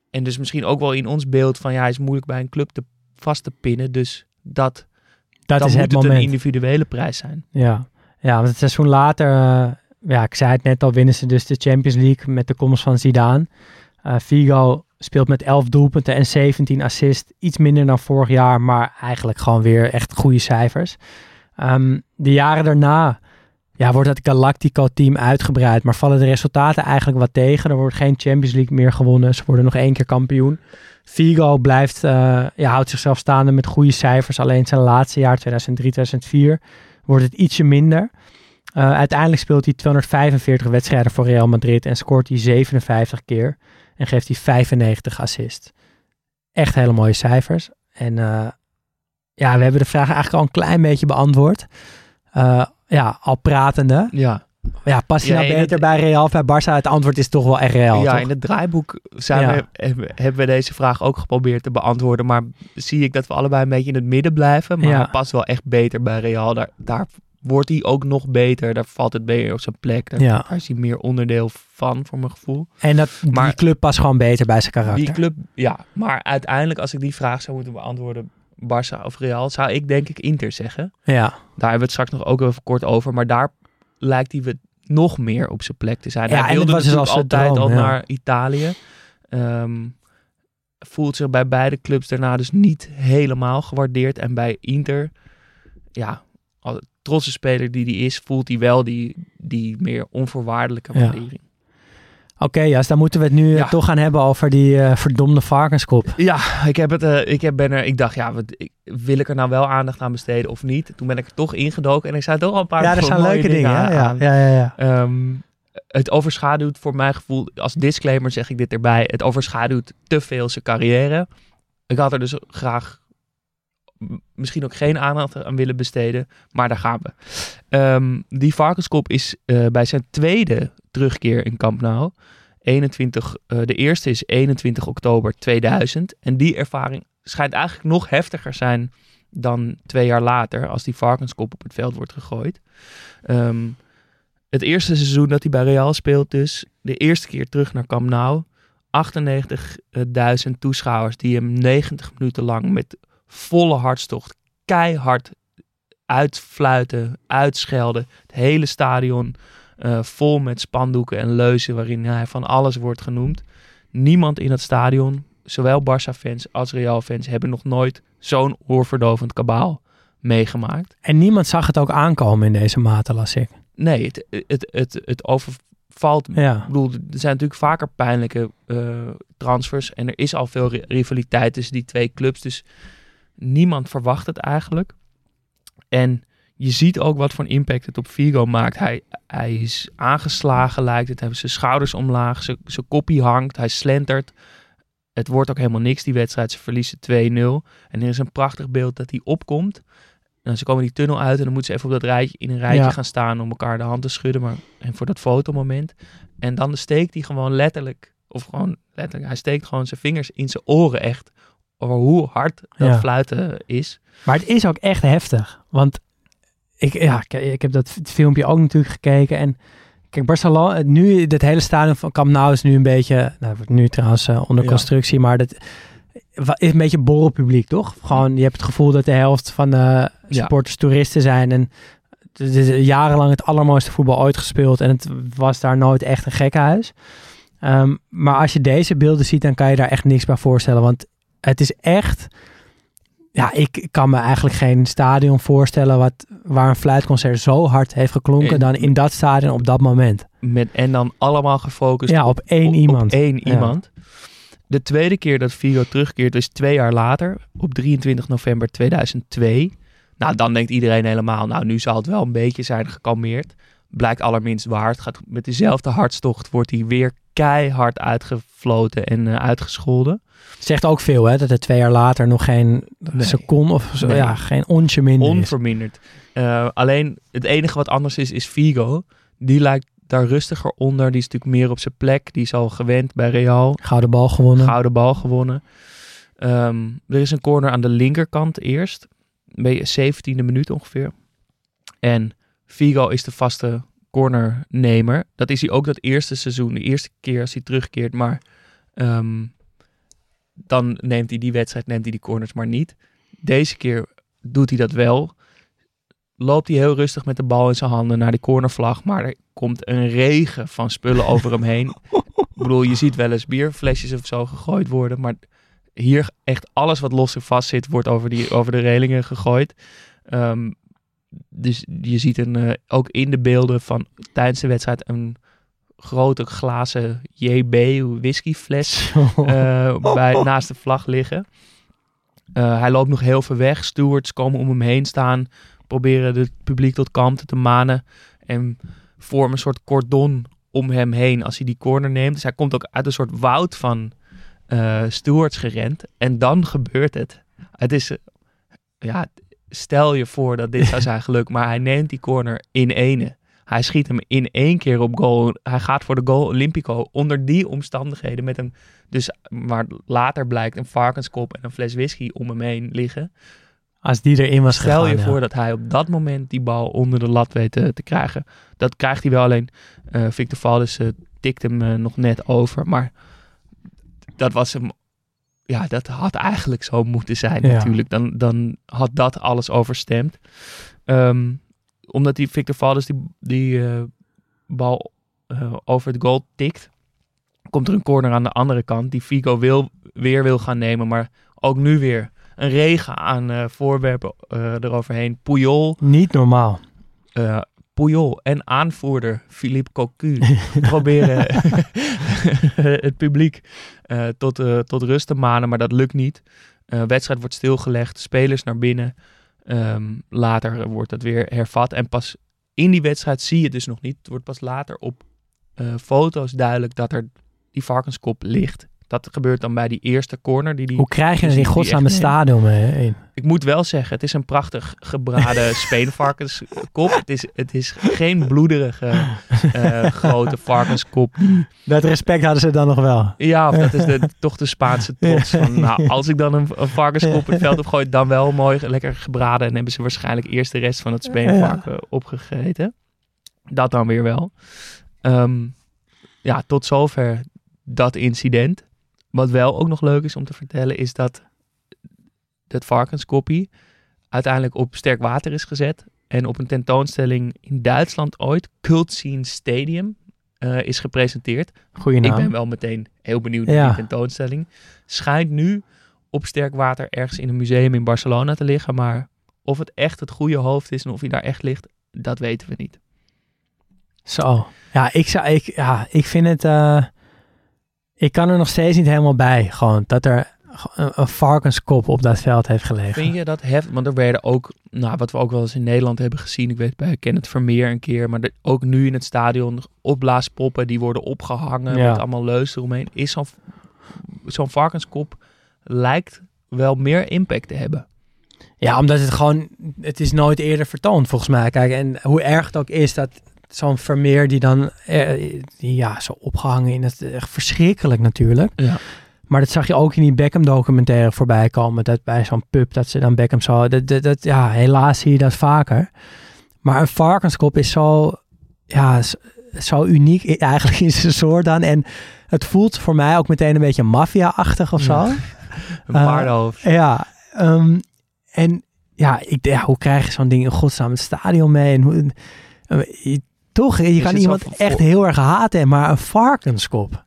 En dus misschien ook wel in ons beeld van ja, hij is moeilijk bij een club te, vast te pinnen. Dus dat, dat dan is moet het het moment. een individuele prijs zijn. Ja, ja want het seizoen later, eh, ja, ik zei het net al, winnen ze dus de Champions League met de komst van Zidane. Eh Figo speelt met 11 doelpunten en 17 assists. Iets minder dan vorig jaar, maar eigenlijk gewoon weer echt goede cijfers. Ehm, de jaren daarna ja, wordt het Galactico-team uitgebreid, maar vallen de resultaten eigenlijk wat tegen. Er wordt geen Champions League meer gewonnen. Ze worden nog één keer kampioen. Figo blijft, eh, ja, houdt zichzelf staande met goede cijfers. Alleen zijn laatste jaar, 2003, 2004, wordt het ietsje minder. Eh, uiteindelijk speelt hij 245 wedstrijden voor Real Madrid en scoort hij 57 keer. En geeft hij 95 assists. Echt hele mooie cijfers. En eh, ja, we hebben de vraag eigenlijk al een klein beetje beantwoord. Eh, ja, al pratende. Ja, Ja, past hij Ja, nou beter het- bij Real of bij Barça? Het antwoord is toch wel echt Real, ja, toch? in het draaiboek zijn Ja. we, hebben- we deze vraag ook geprobeerd te beantwoorden. Maar zie ik dat we allebei een beetje in het midden blijven. Maar Ja. hij past wel echt beter bij Real. Daar, daar wordt hij ook nog beter. Daar valt het beter op zijn plek. Daar, Ja. daar is hij meer onderdeel van, voor mijn gevoel. En dat, die club past gewoon beter bij zijn karakter. Die club, ja. Maar uiteindelijk, als ik die vraag zou moeten beantwoorden, Barça of Real, zou ik denk ik Inter zeggen. Ja, Daar hebben we het straks nog ook even kort over. Maar daar lijkt hij nog meer op zijn plek te zijn. Ja, hij wilde was dus altijd droom, al ja. naar Italië. Ehm, voelt zich bij beide clubs daarna dus niet helemaal gewaardeerd. En bij Inter, ja, als trotse speler die die is, voelt hij wel die, die meer onvoorwaardelijke waardering. Ja, dus dan moeten we het nu eh, Ja. toch gaan hebben over die eh, verdomde varkenskop. Ja, ik heb het. eh, ik heb ben er. Ik dacht, ja, wat, ik, wil ik er nou wel aandacht aan besteden of niet? Toen ben ik er toch ingedoken en ik zei toch al een paar. Ja, er zijn leuke dingen. Ja, aan. ja, ja, ja. Ehm, het overschaduwt voor mijn gevoel, als disclaimer zeg ik dit erbij, het overschaduwt te veel zijn carrière. Ik had er dus graag misschien ook geen aandacht aan willen besteden, maar daar gaan we. Ehm, die varkenskop is eh, bij zijn tweede terugkeer in Camp Nou. 21, eh, de eerste is 21 oktober 2000. En die ervaring schijnt eigenlijk nog heftiger zijn dan twee jaar later, als die varkenskop op het veld wordt gegooid. Ehm, het eerste seizoen dat hij bij Real speelt dus, de eerste keer terug naar Camp Nou. 98.000 toeschouwers die hem 90 minuten lang met volle hartstocht keihard uitfluiten, uitschelden. Het hele stadion eh, vol met spandoeken en leuzen waarin hij van alles wordt genoemd. Niemand in het stadion, zowel Barça-fans als Real-fans, hebben nog nooit zo'n oorverdovend kabaal meegemaakt. En niemand zag het ook aankomen in deze mate, las ik. Nee, het, het, het, het overvalt. Ja. Ik bedoel, er zijn natuurlijk vaker pijnlijke eh, transfers. En er is al veel ri- rivaliteit tussen die twee clubs. Dus niemand verwacht het eigenlijk. En je ziet ook wat voor een impact het op Vigo maakt. Hij, hij is aangeslagen, lijkt het. Hij heeft zijn schouders omlaag, zijn, zijn koppie hangt, hij slentert. Het wordt ook helemaal niks, die wedstrijd. Ze verliezen 2-0. En er is een prachtig beeld dat hij opkomt. Nou, ze komen die tunnel uit en dan moeten ze even op dat rijtje, in een rijtje Ja. gaan staan om elkaar de hand te schudden. Maar, en voor dat fotomoment. En dan steekt hij gewoon letterlijk, of gewoon letterlijk, hij steekt gewoon zijn vingers in zijn oren echt. Over hoe hard dat Ja. fluiten is. Maar het is ook echt heftig. Want ik, ja, ik, ik heb dat filmpje ook natuurlijk gekeken. En kijk, Barcelona, nu, dit hele stadion van Camp Nou is nu een beetje, nou, wordt nu trouwens eh, onder Ja. constructie, maar dat is een beetje borrelpubliek, toch? Gewoon, je hebt het gevoel dat de helft van de supporters toeristen zijn. En het is jarenlang het allermooiste voetbal ooit gespeeld. En het was daar nooit echt een gekkenhuis. Ehm, maar als je deze beelden ziet, dan kan je daar echt niks bij voorstellen. Want het is echt... Ja, ik kan me eigenlijk geen stadion voorstellen wat, waar een fluitconcert zo hard heeft geklonken En- dan in dat stadion op dat moment. Met, en dan allemaal gefocust Ja, op één op, iemand. Op één Ja. iemand. De tweede keer dat Vigo terugkeert is twee jaar later, op 23 november 2002. Nou, dan denkt iedereen helemaal, nou, nu zal het wel een beetje zijn gekalmeerd. Blijkt allerminst waar. Het gaat met dezelfde hartstocht, wordt hij weer keihard uitgefloten en eh, uitgescholden. Zegt ook veel, hè, dat het twee jaar later nog geen Nee. seconde of zo, Nee. ja, geen onsje minder is. Onverminderd. Eh, alleen het enige wat anders is, is Vigo. Die lijkt daar rustiger onder. Die is natuurlijk meer op zijn plek. Die is al gewend bij Real. Gouden bal gewonnen. Gouden bal gewonnen. Ehm, er is een corner aan de linkerkant eerst. Bij 17e minuut ongeveer. En Vigo is de vaste cornernemer. Dat is hij ook dat eerste seizoen. De eerste keer als hij terugkeert. Maar ehm, dan neemt hij die wedstrijd, neemt hij die corners maar niet. Deze keer doet hij dat wel. Loopt hij heel rustig met de bal in zijn handen naar de cornervlag. Maar er komt een regen van spullen over hem heen. Ik bedoel, je ziet wel eens bierflesjes of zo gegooid worden. Maar hier echt alles wat los en vast zit, wordt over, die, over de relingen gegooid. Ehm, dus je ziet een, eh, ook in de beelden van tijdens de wedstrijd een grote glazen JB whiskyfles eh, bij, naast de vlag liggen. Eh, hij loopt nog heel ver weg. Stewards komen om hem heen staan. Proberen het publiek tot kalmte te manen. En vormen een soort cordon om hem heen als hij die corner neemt. Dus hij komt ook uit een soort woud van stewards gerend. En dan gebeurt het. Het is... ja, stel je voor dat dit zou zijn gelukt. Maar hij neemt die corner in ene. Hij schiet hem in één keer op goal. Hij gaat voor de goal Olympico onder die omstandigheden met een, dus waar later blijkt een varkenskop en een fles whisky om hem heen liggen. Als die erin was Stel gegaan, je ja. voor dat hij op dat moment die bal onder de lat weet te, te krijgen. Dat krijgt hij wel alleen. eh, Victor Valdes eh, tikt hem eh, nog net over. Maar dat was hem. Ja, dat had eigenlijk zo moeten zijn Ja. natuurlijk. Dan, dan had dat alles overstemd. Ehm, omdat die Victor Valdes die, die eh, bal eh, over het goal tikt. Komt er een corner aan de andere kant. Die Figo wil, weer wil gaan nemen. Maar ook nu weer een regen aan eh, voorwerpen eroverheen. Puyol, Niet normaal. Puyol en aanvoerder Philippe Cocu proberen het publiek eh, tot, eh, tot rust te manen, maar dat lukt niet. Eh wedstrijd wordt stilgelegd, spelers naar binnen. Ehm, later wordt dat weer hervat en pas in die wedstrijd zie je het dus nog niet. Het wordt pas later op foto's duidelijk dat er die varkenskop ligt. Dat gebeurt dan bij die eerste corner. Die die, Hoe krijg je die er in godsnaam een stadion heen? Ik moet wel zeggen, het is een prachtig gebraden speenvarkenskop. Het is, het is geen bloederige eh, grote varkenskop. Dat respect hadden ze dan nog wel. Ja, of dat is de, toch de Spaanse trots. Van, nou, als ik dan een, een varkenskop het veld opgooi, dan wel mooi lekker gebraden. En hebben ze waarschijnlijk eerst de rest van het speenvarken opgegeten. Dat dan weer wel. Ehm, ja, tot zover dat incident. Wat wel ook nog leuk is om te vertellen, is dat het varkenskoppie uiteindelijk op sterk water is gezet. En op een tentoonstelling in Duitsland ooit, Cult Scene Stadium, eh, is gepresenteerd. Goeie Ik naam. ben wel meteen heel benieuwd naar Ja. die tentoonstelling. Schijnt nu op sterk water ergens in een museum in Barcelona te liggen. Maar of het echt het goede hoofd is en of hij daar echt ligt, dat weten we niet. Zo. Ja, ik, zou, ik, ja, ik vind het... eh, ik kan er nog steeds niet helemaal bij. Gewoon dat er een, een varkenskop op dat veld heeft gelegen. Vind je dat heft? Want er werden ook, nou, wat we ook wel eens in Nederland hebben gezien. Ik weet bij Kenneth Vermeer een keer. Maar de- ook nu in het stadion opblaaspoppen die worden opgehangen. Ja. Met allemaal leus eromheen. Is zo'n zo'n varkenskop lijkt wel meer impact te hebben. Ja, omdat het gewoon... Het is nooit eerder vertoond, volgens mij. Kijk, en hoe erg het ook is dat zo'n Vermeer die dan... eh, die, ja, zo opgehangen in het... Echt verschrikkelijk natuurlijk. Ja. Maar dat zag je ook in die Beckham documentaire voorbij komen. Dat bij zo'n pub, dat ze dan Beckham zo... Dat, dat, dat- ja, helaas zie je dat vaker. Maar een varkenskop is zo... Ja, zo uniek eigenlijk in zijn soort dan. En het voelt voor mij ook meteen een beetje maffia-achtig of zo. Ja. Een Eh, paardenhoofd. Ja, ehm, en ja, ik, ja, hoe krijg je zo'n ding in godsnaam het stadion mee? En hoe, eh, je- toch, je Is kan iemand echt heel erg haten, maar een varkenskop.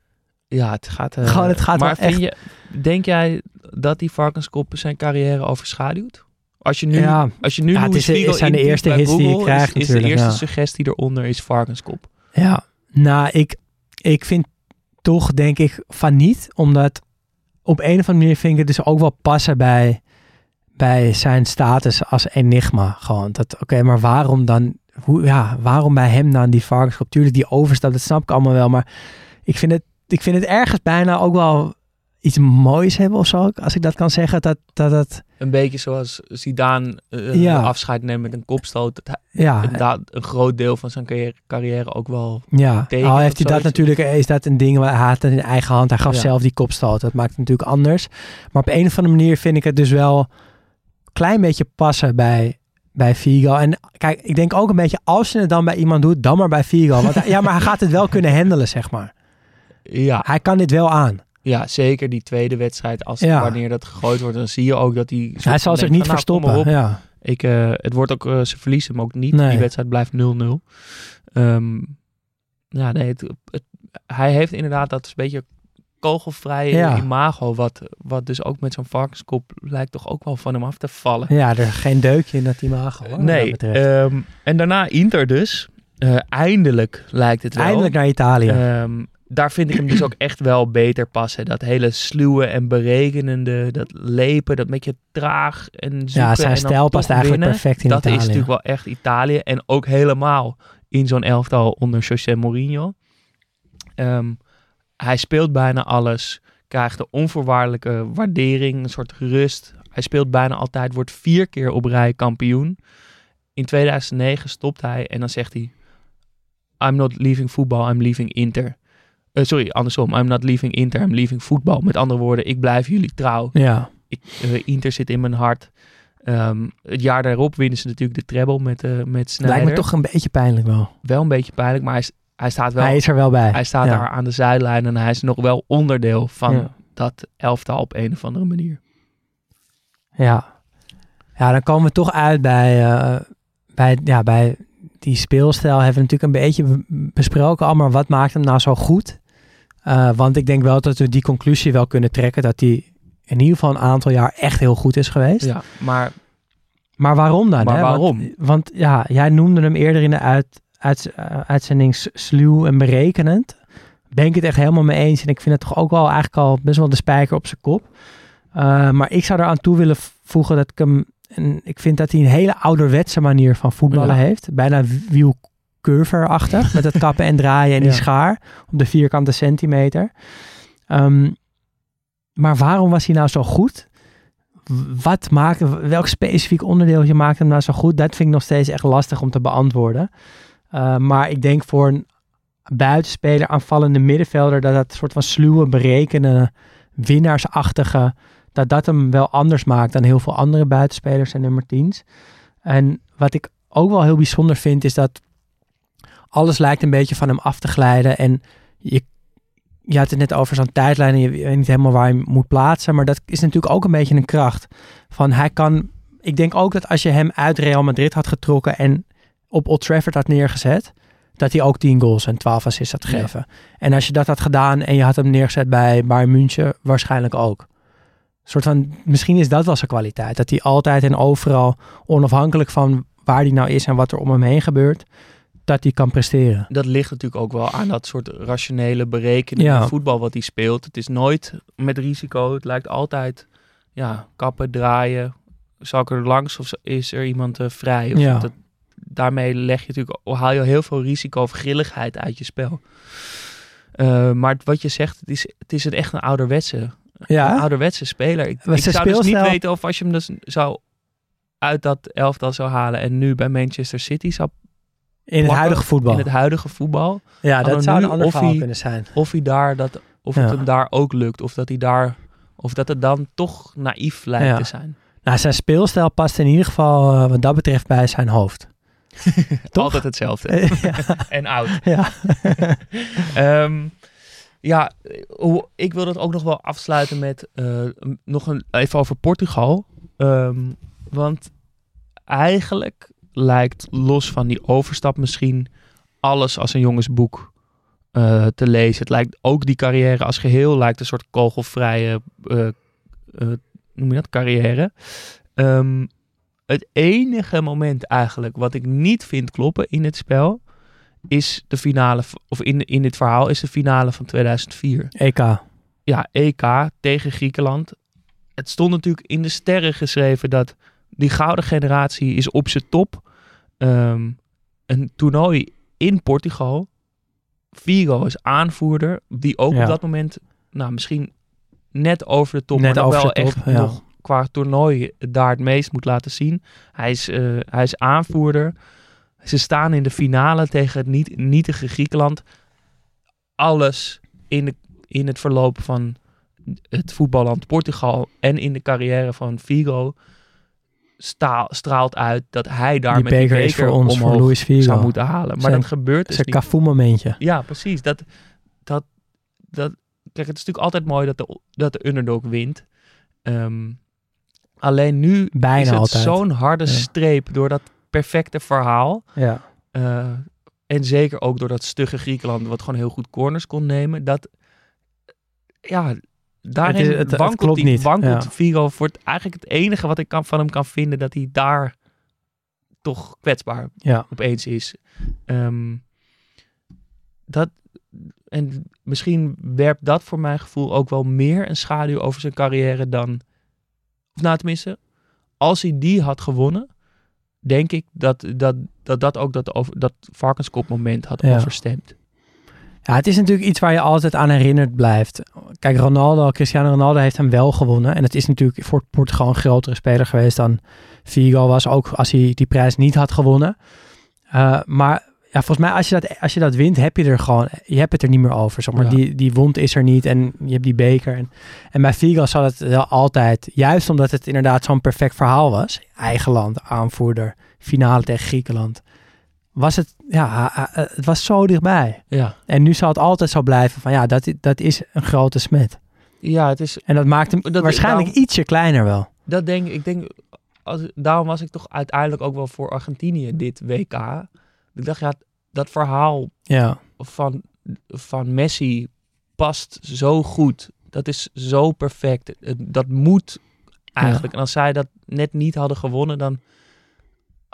Ja, het gaat. eh, Gewoon, het gaat maar vind je, denk jij dat die varkenskop zijn carrière overschaduwt? Als je nu, Ja. als je nu Ja, het is het zijn de eerste hits die je krijgt is, is de eerste ja. suggestie eronder is varkenskop. Ja, nou, ik, ik vind toch, denk ik, van niet. Omdat op een of andere manier vind ik het dus ook wel passen bij, bij zijn status als enigma. Gewoon, dat, oké, maar waarom dan, hoe, ja, waarom bij hem dan die varkenskop? Tuurlijk, die overstap, dat snap ik allemaal wel. Maar ik vind het, ik vind het ergens bijna ook wel iets moois hebben of zo. Als ik dat kan zeggen, dat dat... dat Een beetje zoals Zidane eh, Ja. afscheid neemt met een kopstoot. Dat hij ja, inderdaad een groot deel van zijn carrière, carrière ook wel... Ja, al heeft hij dat natuurlijk, is dat een ding waar hij had het in eigen hand. Hij gaf Ja. zelf die kopstoot. Dat maakt het natuurlijk anders. Maar op een of andere manier vind ik het dus wel een klein beetje passen bij, bij Figo. En kijk, ik denk ook een beetje, als je het dan bij iemand doet, dan maar bij Figo. Want ja, maar hij gaat het wel kunnen handelen, zeg maar. Ja, Hij kan dit wel aan. ja, zeker die tweede wedstrijd. Als, Ja. Wanneer dat gegooid wordt, dan zie je ook dat hij... Hij zal zich niet van, nou, verstoppen. op. Ja. Ik, eh, het wordt ook, eh, ze verliezen hem ook niet. Nee. Die wedstrijd blijft 0-0. Ehm, ja, nee, het, het- hij heeft inderdaad dat beetje kogelvrije Ja. imago, wat, wat dus ook met zo'n varkenskop lijkt toch ook wel van hem af te vallen. ja, er is geen deukje in dat imago. hoor, nee, ehm, en daarna Inter dus. Eh, eindelijk lijkt het wel. Eindelijk naar Italië. Ehm, daar vind ik hem dus ook echt wel beter passen. Dat hele sluwe en berekenende, dat lepen, dat beetje traag en zoeken. ja, zijn stijl past eigenlijk winnen. perfect in dat Italië. is natuurlijk wel echt Italië. En ook helemaal in zo'n elftal onder José Mourinho. Ehm, hij speelt bijna alles. Krijgt de onvoorwaardelijke waardering. Een soort rust. Hij speelt bijna altijd. Wordt vier keer op rij kampioen. In 2009 stopt hij. En dan zegt hij... I'm not leaving football, I'm leaving Inter. Eh, sorry, andersom. I'm not leaving Inter, I'm leaving voetbal. Met andere woorden, ik blijf jullie trouw. Ja. Ik, eh, Inter zit in mijn hart. Ehm, het jaar daarop winnen ze natuurlijk de treble met, eh met Sneijder. Lijkt me toch een beetje pijnlijk wel. Wel een beetje pijnlijk, maar hij, hij staat wel... Hij is er wel bij. Hij staat Ja. daar aan de zijlijn en hij is nog wel onderdeel van Ja. dat elftal op een of andere manier. Ja. Ja, dan komen we toch uit bij, bij, ja, bij die speelstijl. Hebben we natuurlijk een beetje be- besproken al, maar wat maakt hem nou zo goed? Eh, want ik denk wel dat we die conclusie wel kunnen trekken dat hij in ieder geval een aantal jaar echt heel goed is geweest. Ja, maar Maar waarom dan? Maar hè? waarom? Want, want ja, jij noemde hem eerder in de uit, uit, eh, uitzending sluw en berekenend. Ben ik het echt helemaal mee eens. En ik vind het toch ook wel eigenlijk al best wel de spijker op zijn kop. Eh, maar ik zou eraan toe willen voegen dat ik hem... En ik vind dat hij een hele ouderwetse manier van voetballen Ja. heeft. Bijna wielcurver-achtig. met het kappen en draaien en die Ja. schaar op de vierkante centimeter. Ehm, maar waarom was hij nou zo goed? wat maakt, welk specifiek onderdeeltje maakt hem nou zo goed? Dat vind ik nog steeds echt lastig om te beantwoorden. Uh, maar ik denk voor een buitenspeler, aanvallende middenvelder, dat dat soort van sluwe, berekenen, winnaarsachtige, dat dat hem wel anders maakt dan heel veel andere buitenspelers en nummer 10's. En wat ik ook wel heel bijzonder vind, is dat alles lijkt een beetje van hem af te glijden. En je je had het net over zo'n tijdlijn en je weet niet helemaal waar je hem moet plaatsen. Maar dat is natuurlijk ook een beetje een kracht. Van hij kan, ik denk ook dat als je hem uit Real Madrid had getrokken en op Old Trafford had neergezet, dat hij ook 10 goals en 12 assists had gegeven. Ja. En als je dat had gedaan en je had hem neergezet bij Bayern München, waarschijnlijk ook. Een soort van, misschien is dat wel zijn kwaliteit. Dat hij altijd en overal, onafhankelijk van waar hij nou is en wat er om hem heen gebeurt, dat hij kan presteren. Dat ligt natuurlijk ook wel aan dat soort rationele berekeningen Ja. voetbal wat hij speelt. Het is nooit met risico. Het lijkt altijd ja, kappen, draaien. Zal ik er langs of is er iemand eh, vrij? Of Ja. dat, daarmee leg je natuurlijk, haal je heel veel risico of grilligheid uit je spel. Eh, maar wat je zegt, het is, het is een echt een ouderwetse, Ja. een ouderwetse speler. Ik, zou dus niet weten of als je hem dus zou uit dat elftal zou halen en nu bij Manchester City zou In het huidige voetbal. In het huidige voetbal. Ja, dat zou een ander of verhaal hij- kunnen zijn. Of hij daar dat, of Ja. het hem daar ook lukt, of dat hij daar, of dat het dan toch naïef lijkt Ja. te zijn. Nou, zijn speelstijl past in ieder geval eh, wat dat betreft bij zijn hoofd. Toch? Altijd hetzelfde. Eh, en oud. Ja. Ehm, ja, hoe- ik wil dat ook nog wel afsluiten met eh, nog een, even over Portugal. Ehm, want eigenlijk lijkt los van die overstap misschien alles als een jongensboek eh, te lezen. Het lijkt ook die carrière als geheel lijkt een soort kogelvrije eh, eh, noem je dat, carrière. Ehm, het enige moment eigenlijk wat ik niet vind kloppen in het spel is de finale, of in, in dit verhaal is de finale van 2004. EK. Ja, EK tegen Griekenland. Het stond natuurlijk in de sterren geschreven dat die gouden generatie is op zijn top. Ehm, een toernooi in Portugal. Figo is aanvoerder, die ook Ja. op dat moment, nou misschien net over de top, Net maar over wel top, echt ja. nog qua toernooi daar het meest moet laten zien. Hij is, eh, hij is aanvoerder. Ze staan in de finale tegen het niet, nietige Griekenland. Alles in, de, in het verloop van het voetballand Portugal en in de carrière van Figo straalt uit dat hij daar Die met die beker beker is voor ons, voor omhoog Luis Figo. zou moeten halen. Maar Zijn- dat gebeurt dus niet. Cafu-momentje. Ja, precies. Dat, dat, dat, kijk, het is natuurlijk altijd mooi dat de, dat de underdog wint. Ehm, alleen nu Bijna is het zo'n harde Ja. streep door dat perfecte verhaal. Ja. Eh, en zeker ook door dat stugge Griekenland, wat gewoon heel goed corners kon nemen. Dat, ja, daarin Het is- het- het wankelt, klopt die, niet, wankelt ja. Figo voor het, eigenlijk het enige wat ik kan, van hem kan vinden, dat hij daar toch kwetsbaar Ja. opeens is. Ehm, dat, en misschien werpt dat voor mijn gevoel ook wel meer een schaduw over zijn carrière dan, of nou tenminste, als hij die had gewonnen, denk ik dat dat, dat, dat ook dat, over, dat Varkenskop moment had Ja. overstemd. Ja, het is natuurlijk iets waar je altijd aan herinnerd blijft. Kijk, Ronaldo, Cristiano Ronaldo heeft hem wel gewonnen. En het is natuurlijk voor Portugal een grotere speler geweest dan Figo was. Ook als hij die prijs niet had gewonnen. Uh, maar ja, volgens mij als je, dat, als je dat wint, heb je er gewoon, je hebt het er niet meer over. Zeg maar. Ja. die, die wond is er niet en je hebt die beker. En, en bij Figo zat het wel altijd, juist omdat het inderdaad zo'n perfect verhaal was. Eigen land, aanvoerder, finale tegen Griekenland. Was het, ja, ha- ha- het was zo dichtbij. Ja. En nu zal het altijd zo blijven van, ja, dat, dat is een grote smet. Ja, het is, En dat maakt hem Dat- waarschijnlijk daarom- ietsje kleiner wel. dat denk ik. Denk, als, daarom was ik toch uiteindelijk ook wel voor Argentinië dit WK. Ik dacht, ja, dat verhaal Ja, van, van Messi past zo goed. Dat is zo perfect. Dat moet eigenlijk. En als zij dat net niet hadden gewonnen, dan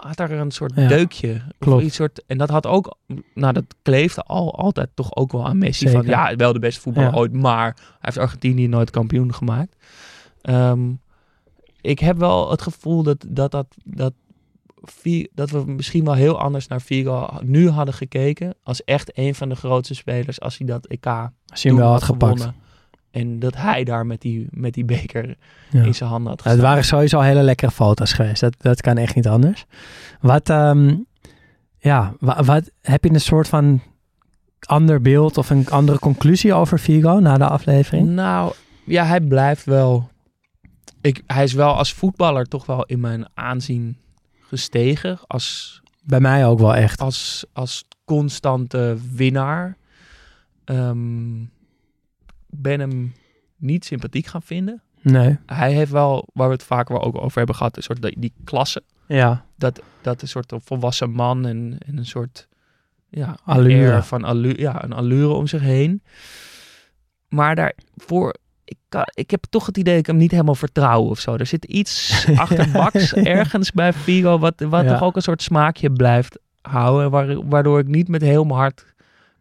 had er een soort Ja, deukje. klopt. Of iets soort, en dat had ook, nou dat kleefde al altijd toch ook wel aan Messi. Van ja, wel de beste voetballer Ja. ooit, maar hij heeft Argentinië nooit kampioen gemaakt. Ehm, ik heb wel het gevoel dat, dat, dat, dat, dat we misschien wel heel anders naar Figo nu hadden gekeken. Als echt een van de grootste spelers. Als hij dat EK als toen hem wel had gepakt. En dat hij daar met die, met die beker Ja. in zijn handen had Ja, het waren sowieso hele lekkere foto's geweest. Dat, dat kan echt niet anders. Wat, ehm, ja, wa- wat, heb je een soort van ander beeld of een andere conclusie over Figo na de aflevering? Nou, ja, hij blijft wel... Ik, hij is wel als voetballer toch wel in mijn aanzien gestegen. Als, Bij mij ook wel echt. als, als constante winnaar. Ehm, ben hem niet sympathiek gaan vinden. Nee. Hij heeft wel, waar we het vaak wel ook over hebben gehad, een soort die, die klasse. Ja, Dat, dat een soort volwassen man en, en een soort ja, Allure. van allure, ja, een allure om zich heen. Maar daarvoor, ik, kan, ik heb toch het idee dat ik hem niet helemaal vertrouw of zo. Er zit iets achterbaks ergens bij Figo, wat, wat Ja. toch ook een soort smaakje blijft houden. waar- waardoor ik niet met heel mijn hart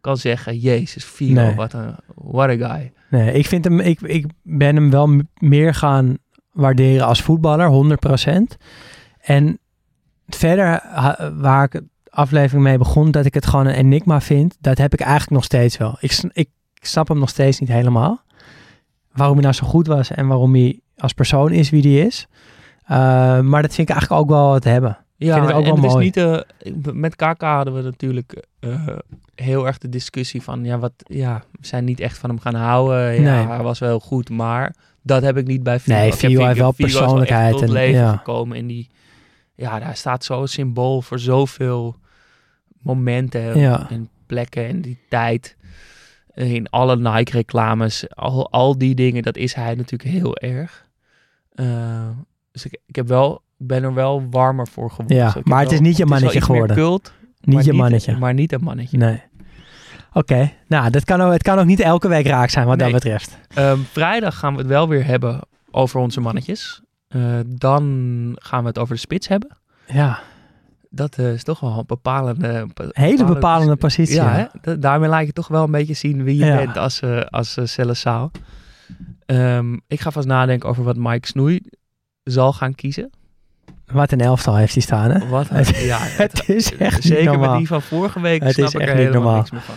kan zeggen, jezus Figo, Nee. wat een what a guy. nee, ik, vind hem, ik, ik ben hem wel meer gaan waarderen als voetballer, 100%. En verder, waar ik de aflevering mee begon, dat ik het gewoon een enigma vind, dat heb ik eigenlijk nog steeds wel. Ik, ik snap hem nog steeds niet helemaal. Waarom hij nou zo goed was en waarom hij als persoon is wie hij is. Uh, maar dat vind ik eigenlijk ook wel wat hebben. Ja, vind het ook en wel het mooi. is niet de, met KK hadden we natuurlijk eh, heel erg de discussie van, ja, wat, ja, we zijn niet echt van hem gaan houden. Ja, Nee. hij was wel goed, maar dat heb ik niet bij Figo. Nee, Figo heeft wel persoonlijkheid en- leven ja. gekomen en die, ja, daar staat zo'n symbool voor zoveel momenten Ja. en plekken en die tijd. In alle Nike-reclames, al, al die dingen, dat is hij natuurlijk heel erg. Eh, dus ik, ik heb wel, ben er wel warmer voor geworden. Ja, Dus maar het wel- is niet je mannetje meer geworden. Cult, Niet maar je mannetje. Maar niet een mannetje. Nee. Oké, nou, dat kan ook, het kan ook niet elke week raak zijn wat Nee. dat betreft. Ehm, vrijdag gaan we het wel weer hebben over onze mannetjes. Eh, dan gaan we het over de spits hebben. Ja, Dat eh, is toch wel een bepalende... be- hele bepalende positie. Ja, hè? Daarmee laat je toch wel een beetje zien wie je Ja. bent als, eh als uh, ik ga vast nadenken over wat Mike Snoei zal gaan kiezen. Wat een elftal heeft hij staan, hè? Wat, Het- ja, Het is echt Zeker met die van vorige week Het snap is ik echt er niet helemaal normaal. niks meer van.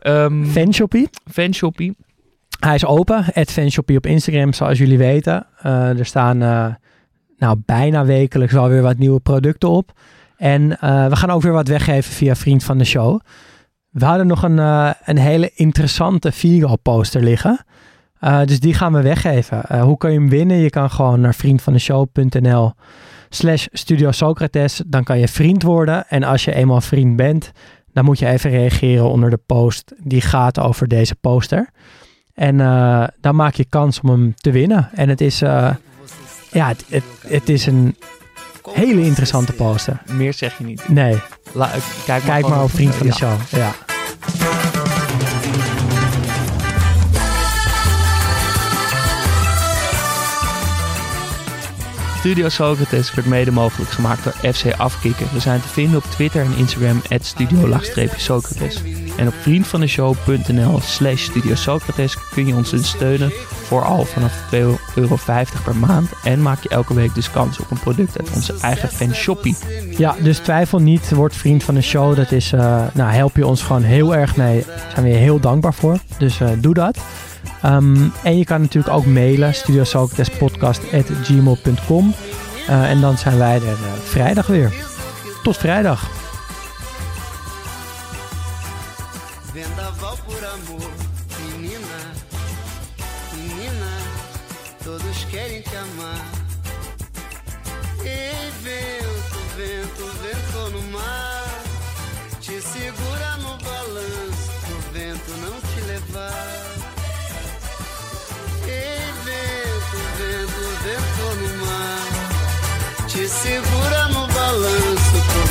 Ehm Fanshoppie. fanshoppie. Hij is open. Het fanshoppie op Instagram, zoals jullie weten. Eh, er staan eh, nou, bijna wekelijks wel weer wat nieuwe producten op. En eh, we gaan ook weer wat weggeven via Vriend van de Show. We hadden nog een, een hele interessante Vigo poster liggen. Dus die gaan we weggeven. Hoe kun je hem winnen? Je kan gewoon naar vriendvandeshow.nl slash Studio Socrates. Dan kan je vriend worden. En als je eenmaal vriend bent, dan moet je even reageren onder de post die gaat over deze poster. En eh, dan maak je kans om hem te winnen. En het is, eh, ja, het, het, het is een hele interessante poster. Meer zeg je niet. Nee, La- kijk maar, kijk maar op Vriend van de. Show. Ja. Studio Socrates werd mede mogelijk gemaakt door FC Afkikken. We zijn te vinden op Twitter en Instagram at studio-socrates. En op vriendvandeshow.nl slash studio Socrates kun je ons steunen voor al vanaf 2,50 euro per maand. En maak je elke week dus kans op een product uit onze eigen fanshoppie. ja, dus twijfel niet. Word vriend van de show. Dat is, eh, nou, help je ons gewoon heel erg mee. Daar zijn we je heel dankbaar voor. Dus eh, doe dat. Ehm, en je kan natuurlijk ook mailen. studiosocratespodcast.gmail.com uh, En dan zijn wij er eh, vrijdag weer. Tot vrijdag.